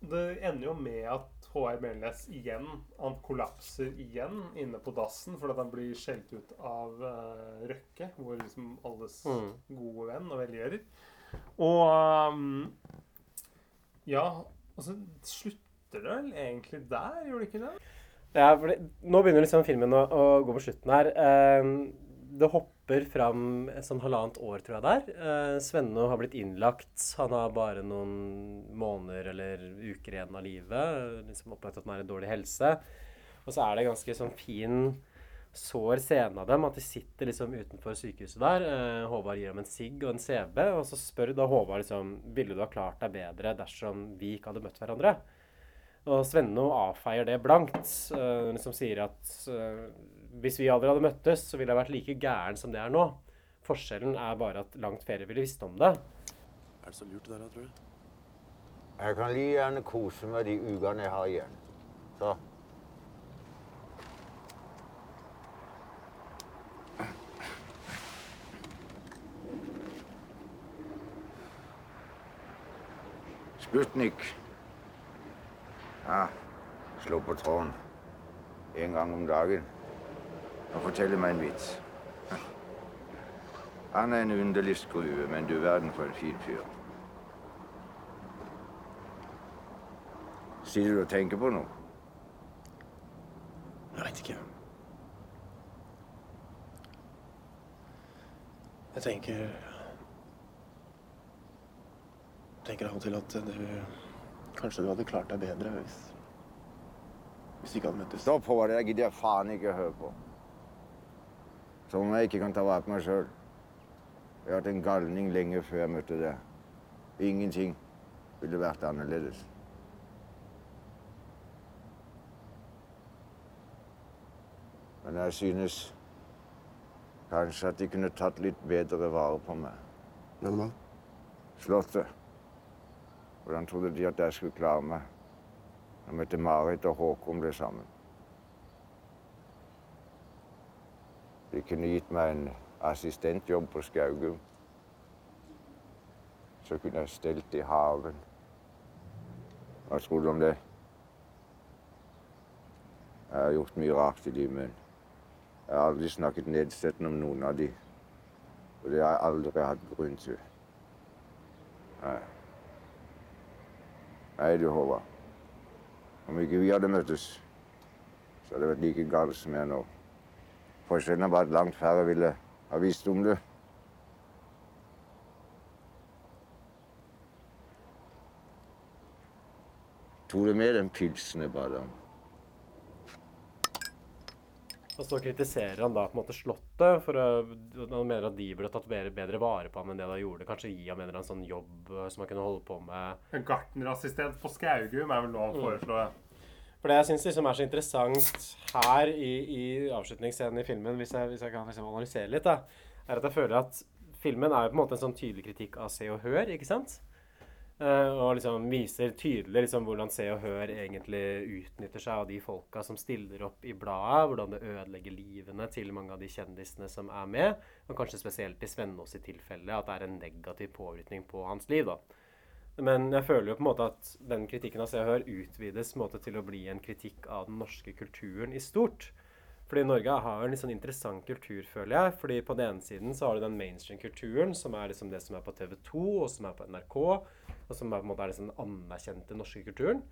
det ender jo med at HR Melnes igjen Han kollapser igjen inne på dassen fordi han blir skjelt ut av uh, Røkke, hvor liksom alles Mm. gode venn og velgjører. Og um, Ja, og så slutter det vel egentlig der, gjør det ikke det? Ja, for nå begynner liksom filmen å, å gå på slutten her. Um, det hopper fram et sånn halvannet år, tror jeg det er. Eh, Svenno har blitt innlagt. Han har bare noen måneder eller uker igjen av livet. Liksom oppdaget at han er i dårlig helse. Og så er det ganske sånn fin sår scene av dem, at de sitter liksom utenfor sykehuset der. Eh, Håvard gir dem en sigg og en CB, og så spør da Håvard liksom Ville du ha klart deg bedre dersom vi ikke hadde møtt hverandre? Og Svenno avfeier det blankt. Uh, liksom sier at eh, hvis vi aldri hadde møttes, så ville jeg vært like gæren som det er nå. Forskjellen er bare at langt flere ville visst om det. Er det så lurt det der, tror du? Jeg kan like gjerne kose meg de ukene jeg har igjen. Så. Sputnik. Ja, slå på tråden. En gang om dagen. Og fortelle meg en vits. Han er en underlig skrue, men du verden for en fin fyr. Sitter du og tenker på noe? Jeg veit ikke. Jeg tenker Jeg tenker av og til at du Kanskje du hadde klart deg bedre hvis hvis du ikke hadde møttes. Stopp, Håvard. Det gidder jeg faen ikke høre på. Som om jeg ikke kan ta vare på meg sjøl. Jeg har hatt en galning lenge før jeg møtte deg. Ingenting ville vært annerledes. Men jeg synes kanskje at de kunne tatt litt bedre vare på meg. Hvem da? Slottet. Hvordan trodde de at jeg skulle klare meg når møtte Marit og Håkon ble sammen? De kunne gitt meg en assistentjobb på Skaugum. Så kunne jeg stelt i haven. Hva tror du om det? Jeg har gjort mye rart i livet, men jeg har aldri snakket nedsettende om noen av de. Og det har jeg aldri hatt grunn til. Nei. Nei, du, Håvard. Om ikke vi hadde møttes, så hadde det vært like galt som jeg er nå. Forskjellen er bare at langt færre ville ha visst om det. Tok du med den pilsen jeg ba deg om? Og så kritiserer han da på en måte Slottet for å, han mener at de burde tatt bedre, bedre vare på ham enn det de gjorde. Kanskje gi ham en eller annen sånn jobb eh, som han kunne holde på med. En gartnerassistent på Skaugum er vel lov å Mm. For det jeg syns liksom er så interessant her i, i avslutningsscenen i filmen, hvis jeg, hvis jeg kan liksom analysere litt, da, er at jeg føler at filmen er jo på en måte en sånn tydelig kritikk av Se og Hør, ikke sant? Eh, og liksom viser tydelig liksom hvordan Se og Hør egentlig utnytter seg av de folka som stiller opp i bladet, hvordan det ødelegger livene til mange av de kjendisene som er med, og kanskje spesielt i Svennås i tilfelle, at det er en negativ påvirkning på hans liv. da. Men jeg føler jo på en måte at den kritikken av Se og Hør utvides måte til å bli en kritikk av den norske kulturen i stort. Fordi Norge har en litt sånn interessant kultur, føler jeg. Fordi på den ene siden så har du den mainstream-kulturen, som er liksom det som er på TV 2, og som er på NRK, og som er på en måte er liksom den anerkjente norske kulturen.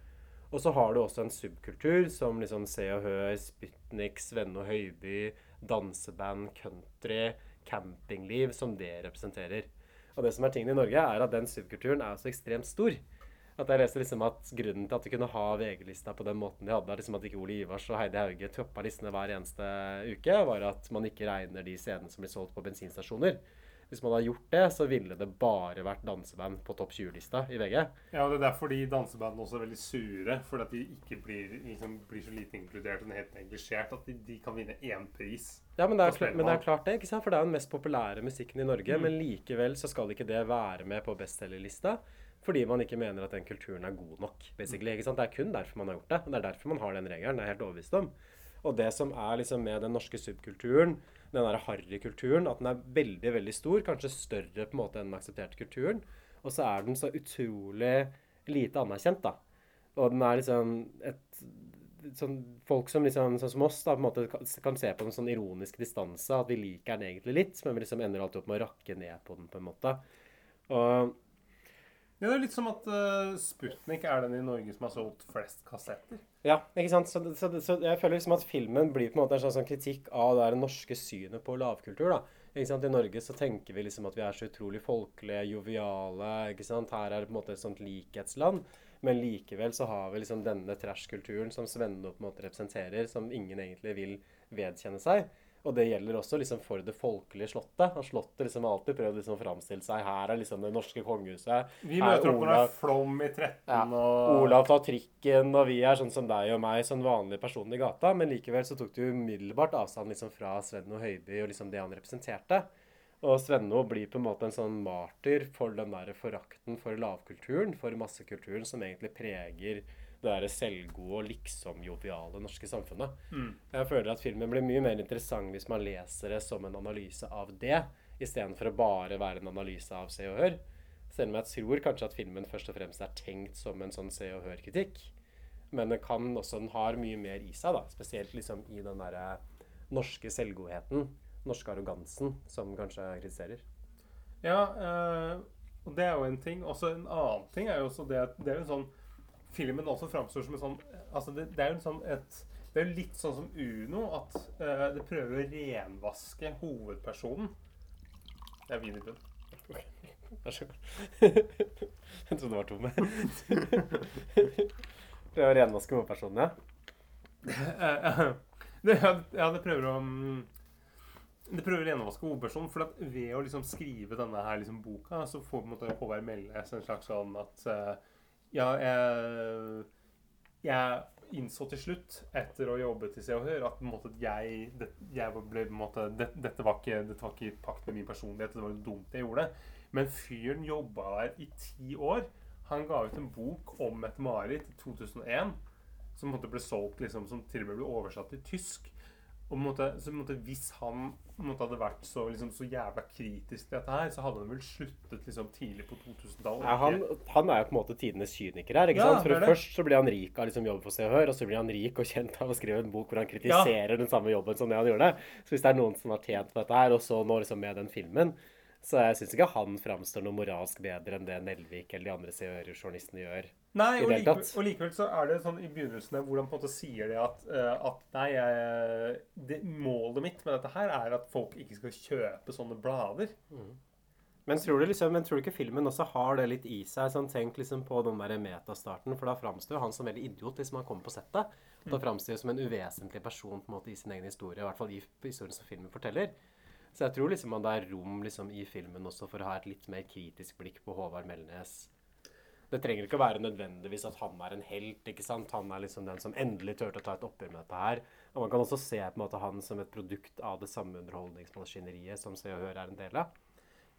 Og så har du også en subkultur som liksom Se og Hør, Sputnik, Svenne og Høiby, danseband, country, campingliv som det representerer. Og det som er tingen i Norge, er at den subkulturen er så ekstremt stor. At jeg leste liksom at Grunnen til at de kunne ha VG-lista på den måten de hadde, liksom at ikke Ole Ivars og Heidi Hauge toppa listene hver eneste uke, var at man ikke regner de scenene som blir solgt på bensinstasjoner. Hvis man hadde gjort det, så ville det bare vært danseband på topp 20-lista i VG. Ja, og Det er derfor de dansebandene også er veldig sure. Fordi at de ikke blir, liksom, blir så lite inkludert og helt neglisjert at de, de kan vinne én pris. Ja, men det, er, men det er klart det, ikke sant? For det er den mest populære musikken i Norge. Mm. Men likevel så skal ikke det være med på bestselgerlista. Fordi man ikke mener at den kulturen er god nok. basically, ikke sant? Det er kun derfor man har gjort det. og Det er derfor man har den regelen. Det er helt overbevist om. Og det som er liksom med den norske subkulturen, den der harrykulturen, at den er veldig veldig stor, kanskje større på en måte enn den aksepterte kulturen. Og så er den så utrolig lite anerkjent, da. Og den er liksom et sånn, Folk som liksom, sånn som oss da, på en måte kan, se på den sånn ironisk distanse, at vi liker den egentlig litt, men vi liksom ender alltid opp med å rakke ned på den, på en måte. Og Ja, det er litt som at uh, Sputnik er den i Norge som har solgt flest kassetter. Ja, ikke sant? Så, så, så jeg føler liksom at filmen blir på en måte en slags sånn kritikk av det norske synet på lavkultur. da. Ikke sant? I Norge så tenker vi liksom at vi er så utrolig folkelige, joviale. ikke sant? Her er det på en måte et sånt likhetsland. Men likevel så har vi liksom denne trash-kulturen som Svenne på en måte representerer, som ingen egentlig vil vedkjenne seg. Og det gjelder også liksom for det folkelige slottet. Og Slottet liksom har alltid prøvd liksom å framstille seg Her er liksom det norske kongehuset. Vi er møter opp når det er flom i 13 ja. og Olav tar trikken, og vi er sånn som deg og meg, sånn vanlige personer i gata. Men likevel så tok du umiddelbart avstand liksom fra Svenno Høiby og liksom det han representerte. Og Svenno blir på en måte en sånn martyr for den der forakten for lavkulturen, for massekulturen, som egentlig preger det der selvgode og liksom-joviale norske samfunnet. Mm. Jeg føler at filmen blir mye mer interessant hvis man leser det som en analyse av det, istedenfor å bare være en analyse av Se og Hør. Selv om jeg tror kanskje at filmen først og fremst er tenkt som en sånn Se og Hør-kritikk. Men den kan også, den har mye mer i seg, da. Spesielt liksom i den derre norske selvgodheten, norske arrogansen, som kanskje kritiserer. Ja, eh, og det er jo en ting. Også en annen ting er jo også det at det er jo en sånn Filmen også framstår som en sånn Altså, det, det er jo en sånn et Det er jo litt sånn som Uno, at uh, det prøver å renvaske hovedpersonen. Det er vin i bunn. Vær så god. Jeg trodde det var tomme. prøver å renvaske hovedpersonen, ja. det, ja, det prøver å mm, Det prøver å renvaske hovedpersonen. For at ved å liksom skrive denne her liksom boka, så får på en måte Håvard Melnes en slags sånn at eh, Ja, jeg, jeg innså til slutt, etter å ha jobbet i Se og Hør, at på en måte jeg, det, jeg ble på en måte det, dette, var ikke, dette var i pakt med min personlighet. Det var dumt jeg gjorde. Men fyren jobba der i ti år. Han ga ut en bok om Mette-Marit i 2001 som ble solgt, liksom, som til og med ble oversatt til tysk. Og på en måte, så på en måte, Hvis han på en måte hadde vært så, liksom, så jævla kritisk til dette her, så hadde han vel sluttet liksom, tidlig på 2000-tallet. Ja, han, han er jo på en måte tidenes kyniker her. ikke Ja, sant? For. Først så blir han rik av liksom jobbe for Se og Hør, og så blir han rik og kjent av å skrive en bok hvor han kritiserer den samme jobben som det han gjorde. Så hvis det er noen som har tjent på dette her, og så nå liksom med den filmen, så jeg syns ikke han framstår noe moralsk bedre enn det Nelvik eller de andre Se og Hør-journalistene gjør. Nei, og likevel, og likevel så er det sånn i begynnelsen hvordan hvor han på en måte sier det at, eh, at nei, jeg, det, målet mitt med dette her er at folk ikke skal kjøpe sånne blader. Men tror, du liksom, men tror du ikke filmen også har det litt i seg? Sånn, tenk liksom på den der metastarten, for da framstår han som veldig idiot hvis man kommer på settet. Da framstår han som en uvesentlig person på en måte i sin egen historie, i hvert fall i historien som filmen forteller. Så jeg tror liksom at det er rom liksom i filmen også for å ha et litt mer kritisk blikk på Håvard Melnes. Det trenger ikke å være nødvendigvis at han er en helt. ikke sant? Han er liksom den som endelig turte å ta et oppgjør med dette her. Og man kan også se på en måte han som et produkt av det samme underholdningsmaskineriet som Se og Hør er en del av.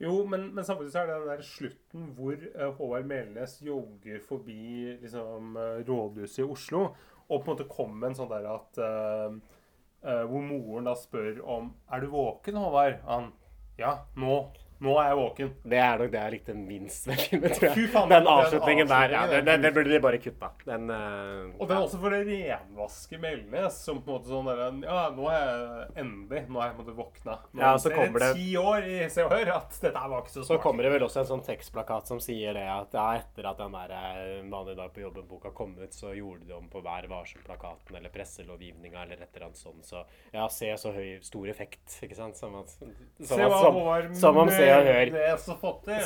Jo, men, men samtidig så er det den der slutten hvor eh, Håvard Melnes jogger forbi liksom, eh, rådhuset i Oslo, og på en måte kommer en sånn der at uh, uh, Hvor moren da spør om Er du våken, Håvard? Han Ja, nå. Nå er jeg våken. Det er nok det jeg likte minst ved filmen, tror jeg. Faen, den den avslutningen der, ja, den, den, den burde de bare kutta. Den uh, Og det er også for å renvaske Melnes som på en måte sånn der, Ja, nå er jeg endelig Nå er jeg på en måte våkna. Nå Ja, så det- ti år i Se og Hør at dette var ikke så smart. Så kommer det vel også en sånn tekstplakat som sier det at ja, etter at den der vanlige Vanlig dag på jobben-boka kom ut, så gjorde de om på Vær varsom-plakaten eller presselovgivninga eller et eller annet sånt. Så ja, se så høy, stor effekt, ikke sant? Som, at, som, Se at, som, som om Se og Hør.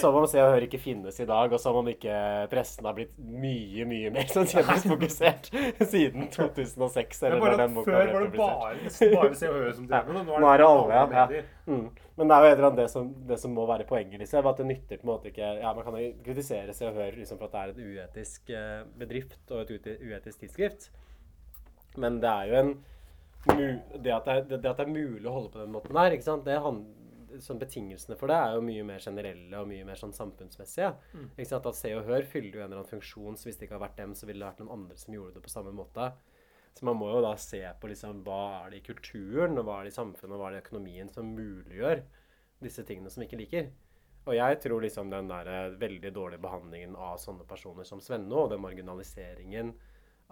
Som om Se og Hør ikke finnes i dag, og som om ikke pressen har blitt mye, mye mer sånn kjendisfokusert siden 2006. Er Eller når den boka før var det bare- bare Se og Hør som drev med det, nå er det er alle, ja. Mm. Men det er jo et eller annet det som, det som må være poenget, liksom. At det nytter på en måte ikke Ja, man kan jo kritisere Se og Hør liksom, for at det er et uetisk eh, bedrift og et uetisk tidsskrift. Men det er jo en det, at det, er, det, at det er mulig å holde på den måten der, ikke sant? Det han, sånn Betingelsene for det er jo mye mer generelle og mye mer sånn samfunnsmessige. Mm. Ikke sant? At Se og Hør fyller jo en eller annen funksjon, så hvis det ikke hadde vært dem, så ville det vært noen andre som gjorde det på samme måte. Så man må jo da se på liksom, hva er det i kulturen, og hva er det i samfunnet, og hva er det i økonomien som muliggjør disse tingene som vi ikke liker. Og jeg tror liksom den der eh, veldig dårlige behandlingen av sånne personer som Svenno, og den marginaliseringen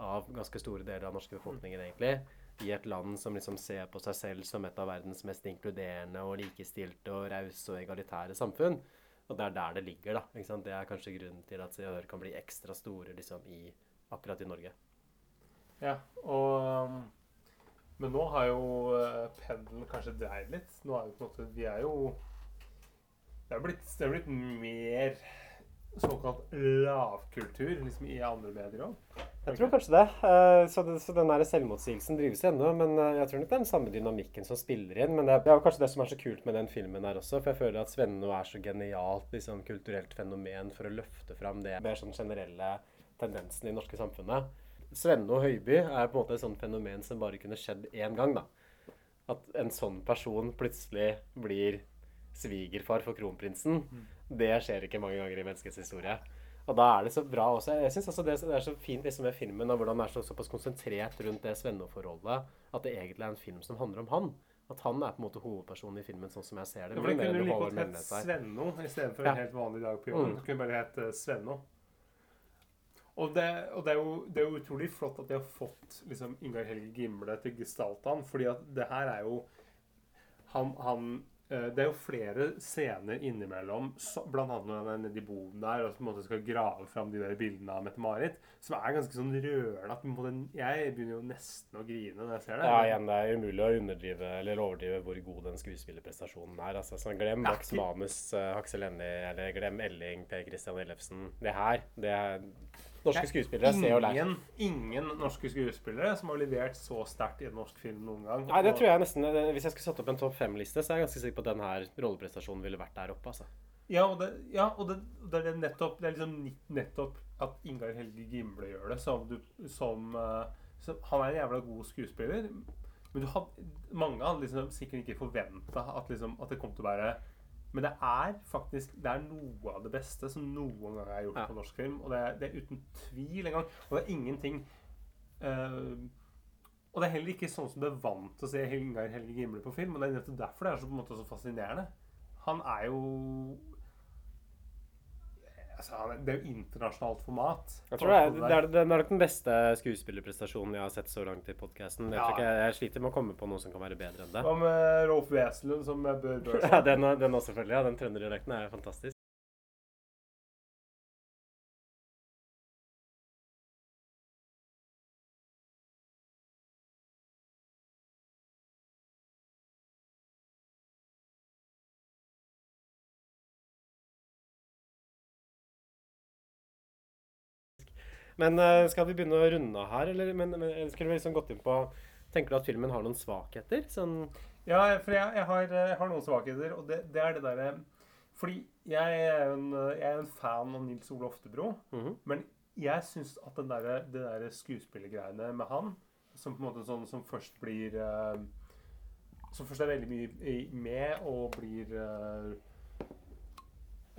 av ganske store deler av norske befolkningen, egentlig, i et land som liksom ser på seg selv som et av verdens mest inkluderende og likestilte og rause og egalitære samfunn. Og det er der det ligger, da. Det er kanskje grunnen til at Se kan bli ekstra store liksom, i, akkurat i Norge. Ja, og um, Men nå har jo uh, pendelen kanskje dreid litt. Nå er jo på en måte Vi er jo Det er blitt, det er blitt mer såkalt lavkultur liksom i andre medier òg. Jeg tror kanskje det. Eh, Så, den der selvmotsigelsen drives ennå. Men eh, jeg tror nok det er den samme dynamikken som spiller inn. Men det er, det kanskje det som er så kult med den filmen her også. For jeg føler at Svenno er så genialt liksom, kulturelt fenomen for å løfte fram det mer sånn generelle tendensen i det norske samfunnet. Svenno Høiby er på en måte et sånt fenomen som bare kunne skjedd én gang. da. At en sånn person plutselig blir svigerfar for kronprinsen. Det skjer ikke mange ganger i menneskets historie. Og da er det så bra også. Jeg synes også det, det er så fint liksom med filmen og hvordan den er så, såpass konsentrert rundt det Svenno-forholdet at det egentlig er en film som handler om han. At han er på en måte hovedpersonen i filmen, sånn som jeg ser det. Ja, for det kunne du like godt hett. Svenno istedenfor Ja. en helt vanlig dag på jobben. Mm. Det kunne bare hett uh, Svenno. Og, det, og det, er jo, det er jo utrolig flott at de har fått liksom, Ingar Helge Gimle til gestalt han, fordi at det her er jo han, han eh, Det er jo flere scener innimellom, bl.a. når han er nede i boden der og på en måte skal grave fram de der bildene av Mette-Marit, som er ganske sånn rørende. Jeg begynner jo nesten å grine når jeg ser det. Ja, igjen, det er umulig å underdrive eller overdrive hvor god den skuespillerprestasjonen er. Altså, sånn, glem Max Manus, uh, Aksel Hennie, eller glem Elling, Per Christian Ellefsen. Det her, det er Norske skuespillere, se og lær. Ingen, ingen norske skuespillere som har levert så sterkt i en norsk film noen gang. Nei, det tror jeg nesten eh, Hvis jeg skulle satt opp en topp fem-liste, så er jeg ganske sikker på at denne rolleprestasjonen ville vært der oppe. altså. Ja, og det, ja, og det, det er nettopp Det er liksom nettopp at Ingar Helge Gimle gjør det. Som du, som, eh, som, han er en jævla god skuespiller. Men du had, mange hadde liksom sikkert ikke forventa at, liksom, at det kom til å være Men det er faktisk det er noe av det beste som noen gang er gjort Ja. på norsk film. Og det er, det er uten tvil en gang. Og det er ingenting uh, Og det er heller ikke sånn som du er vant til å se Helge Gimle på film. Og det er nettopp derfor det er så, på en måte, så fascinerende. Han er jo altså, Det er jo internasjonalt format. Jeg tror det er, det, er, det er nok den beste skuespillerprestasjonen jeg har sett så langt i podkasten. Jeg, Ja. jeg, jeg sliter med å komme på noe som kan være bedre enn det. Hva med Rolf Wesenlund som Bør Børson? Ja, den, den også, selvfølgelig. Ja, den trønderdialekten er fantastisk. Men eh, skal vi begynne å runde her, eller men, men, skulle vi liksom gått inn på Tenker du at filmen har noen svakheter? Sånn Ja, for jeg, jeg, har, jeg har noen svakheter, og det, det er det derre Fordi jeg er en, jeg er en fan av Nils Ole Oftebro, Mhm. men jeg syns at den der, det skuespillergreiene med han, som på en måte sånn som først blir eh, Som først er veldig mye med og blir uh,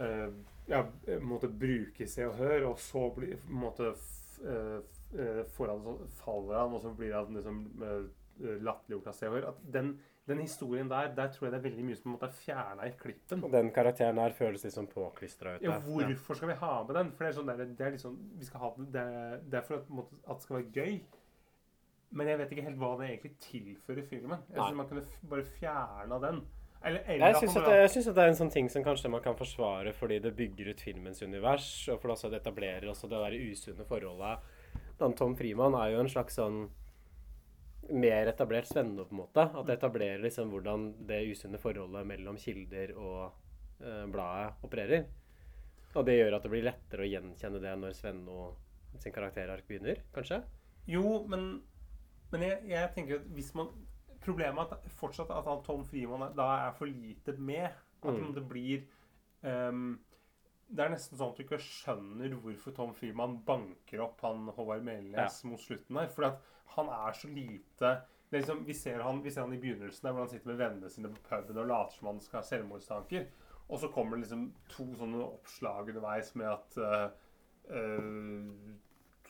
eh, Ja, måtte en måte bruke Se og Hør, og så blir måtte, en måte f- eh, eh, faller han, og så blir han liksom eh, eh, latterliggjort av Se og Hør. At den, den historien der, der tror jeg det er veldig mye som måtte er fjerna i klippen. Og den karakteren her føles liksom påklistra ut. Ja, hvorfor hvorfor skal vi ha med den? For det er sånn der, det er liksom, vi skal ha det, det, er- det er for at, at det skal være gøy. Men jeg vet ikke helt hva det egentlig tilfører filmen. Jeg Nei. synes Man kunne bare fjerna den. Eller, eller Jeg syns at, at det er en sånn ting som kanskje man kan forsvare fordi det bygger ut filmens univers, og for det etablerer også det der usunne forholdet. Dan Tom Frimann er jo en slags sånn mer etablert Svenne, på en måte. At det etablerer liksom hvordan det usunne forholdet mellom kilder og eh, bladet opererer. Og det gjør at det blir lettere å gjenkjenne det når Svenno sin karakterark begynner, kanskje? Jo, men, men jeg, jeg tenker at hvis man Problemet er at fortsatt at han Tom Frimann da er for lite med. At Mm. det blir um, Det er nesten sånn at du ikke skjønner hvorfor Tom Frimann banker opp han Håvard Melnes mot slutten her. For at han er så lite det er liksom, vi, ser han, vi ser han i begynnelsen der hvor han sitter med vennene sine på puben og later som han skal ha selvmordstanker. Og så kommer det liksom to sånne oppslag underveis med at uh, eh,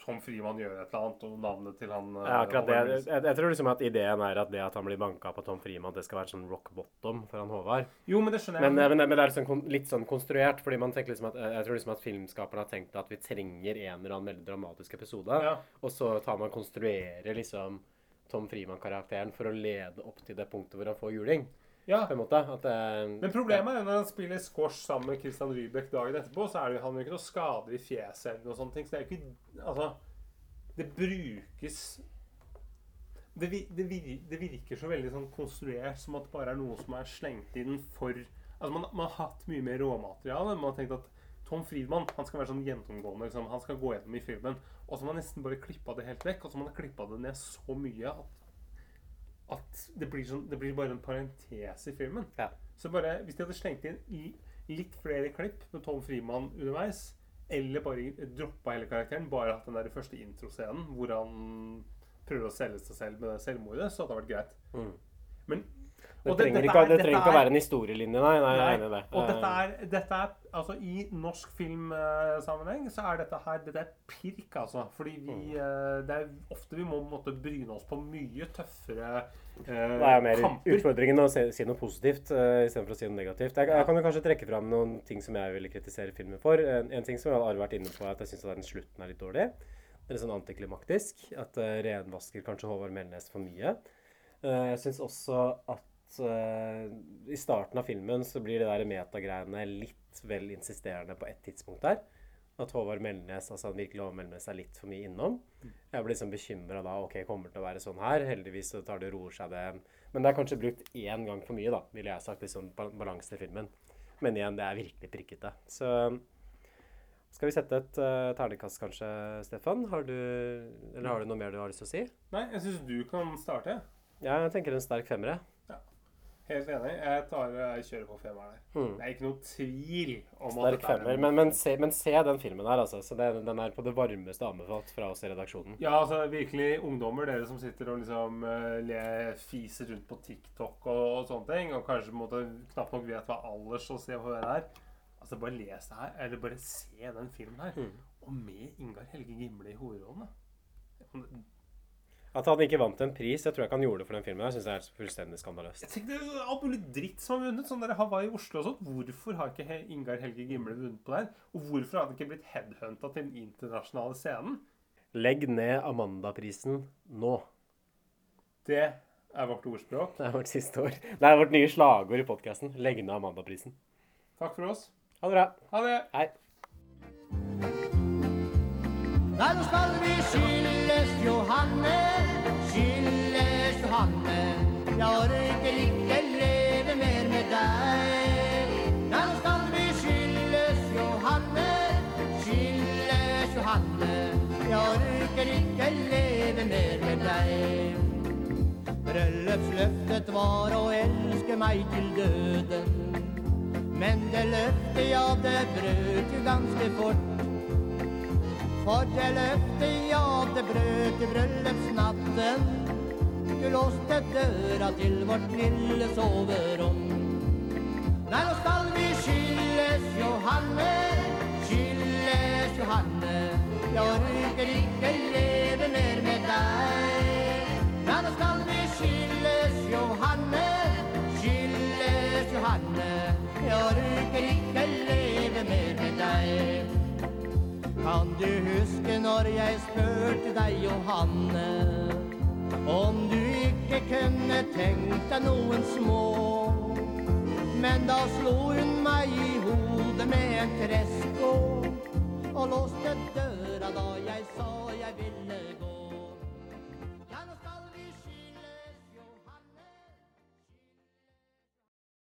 Tom Frimann gjør et eller annet, og navnet til han eh, Ja, akkurat det. Jeg, Jeg, jeg tror liksom at ideen er at det at han blir banka på Tom Frimann, det skal være sånn rock bottom for han Håvard. Jo, men det skjønner jeg. Men, men, men det er liksom litt sånn konstruert, fordi man tenker liksom at jeg tror liksom at filmskaperne har tenkt at vi trenger en eller annen veldig dramatisk episode, Ja. og så tar man konstruerer liksom Tom Frimann-karakteren for å lede opp til det punktet hvor han får juling. Ja. På en måte. At det, Men problemet er jo når han spiller squash sammen med Christian Rybek dagen etterpå, så er det jo han jo ikke noe skader i fjeset eller noe sånt. Så det er jo ikke Altså, det brukes det, det, vir- det virker så veldig sånn konstruert, som at det bare er noe som er slengt inn for Altså, man, man har hatt mye mer råmateriale. Man har tenkt at Tom Friedmann han skal være sånn gjennomgående. Liksom, han skal gå gjennom i filmen. Og så har man nesten bare klippa det helt vekk. Og så har man klippa det ned så mye at, at det, blir sånn, det blir bare en parentes i filmen. Ja. Så bare, hvis de hadde slengt inn litt flere klipp med Tom Frimann underveis, eller bare droppa hele karakteren, bare hatt den der første introscenen hvor han prøver å selge seg selv med det selvmordet, så hadde det vært greit. Mm. Men det trenger, ikke, det trenger ikke å være en historielinje, nei. nei, nei, det. og dette Eh, er, dette er altså I norsk filmsammenheng så er dette her Dette er pirk, altså. Fordi vi Mm. eh, Det er ofte vi må måtte bryne oss på mye tøffere eh, Det er mer kamper. utfordringen å si, si noe positivt uh, istedenfor å si noe negativt. Jeg, jeg kan jo kanskje trekke fram noen ting som jeg ville kritisere filmen for. En, en ting som jeg har vært inne på, er at jeg syns den slutten er litt dårlig. Det er sånn antiklimaktisk. At uh, renvasker kanskje Håvard Melnes for mye. Uh, jeg syns også at eh, i starten av filmen så blir det der metagreiene litt vel insisterende på ett tidspunkt der. At Håvard Melnes altså han virkelig overmelder er litt for mye innom. Jeg blir liksom bekymra da. Ok, kommer det til å være sånn her? Heldigvis så tar det roer seg det. Men det er kanskje brukt én gang for mye, da, ville jeg sagt. Liksom ba- balanse i filmen. Men igjen, det er virkelig prikkete. Så skal vi sette et uh, terningkast, kanskje, Stefan? Har du, eller har du noe mer du har lyst til å si? Nei, jeg syns du kan starte. Ja, jeg tenker en sterk femmer, jeg. Helt enig. Jeg, tar, jeg kjører på femmeren her. Hmm. Det er ikke noe tvil om at Sterk dette er femmer. en- Men, men, se, men se den filmen her, altså. Så den, den er på det varmeste anbefalt fra oss i redaksjonen. Ja, altså virkelig ungdommer, dere som sitter og liksom eh, le, fiser rundt på TikTok og, og sånne ting, og kanskje på en måte knapt nok vet hva alders og se hva det er. Altså bare les det her, eller bare se den filmen her. Mm. Og med Ingar Helge Gimle i hovedrollen. At han ikke vant en pris, jeg tror ikke han gjorde det for den filmen, her, synes det er fullstendig skandaløst. Tenk det er alt mulig dritt som har vunnet. Sånn der Hawaii Oslo og sånt. Hvorfor har ikke Ingar Helge Gimle vunnet på den? Og hvorfor har han ikke blitt headhunta til den internasjonale scenen? Legg ned Amanda-prisen nå. Det er vårt ordspråk. Det er vårt siste ord. Det er vårt nye slagord i podkasten. Legg ned Amanda-prisen. Takk for oss. Ha det bra. Ha det. Hei. Nei, nå skal vi skilles, Johannes. Johanne. Jeg orker ikke leve mer med deg. Da skal vi skilles, Johanne, skilles, Johanne. Jeg orker ikke leve mer med deg. Bryllupsløftet var å elske meg til døden. Men det løftet, ja, det brøt jo ganske fort. For det løftet, ja, det brøt i bryllupsnatten. Du låste døra til vårt lille soverom. Nei, nå skal vi skilles, Johanne, skilles, Johanne. Jeg orker ikke leve mer med deg. Nei, nå skal vi skilles, Johanne, skilles, Johanne. Jeg orker ikke leve mer med deg. Kan du huske når jeg spurte deg, Johanne? Om du ikke kunne tenkt deg noen små? Men da slo hun meg i hodet med en tresko og låste døra da jeg sa jeg ville gå.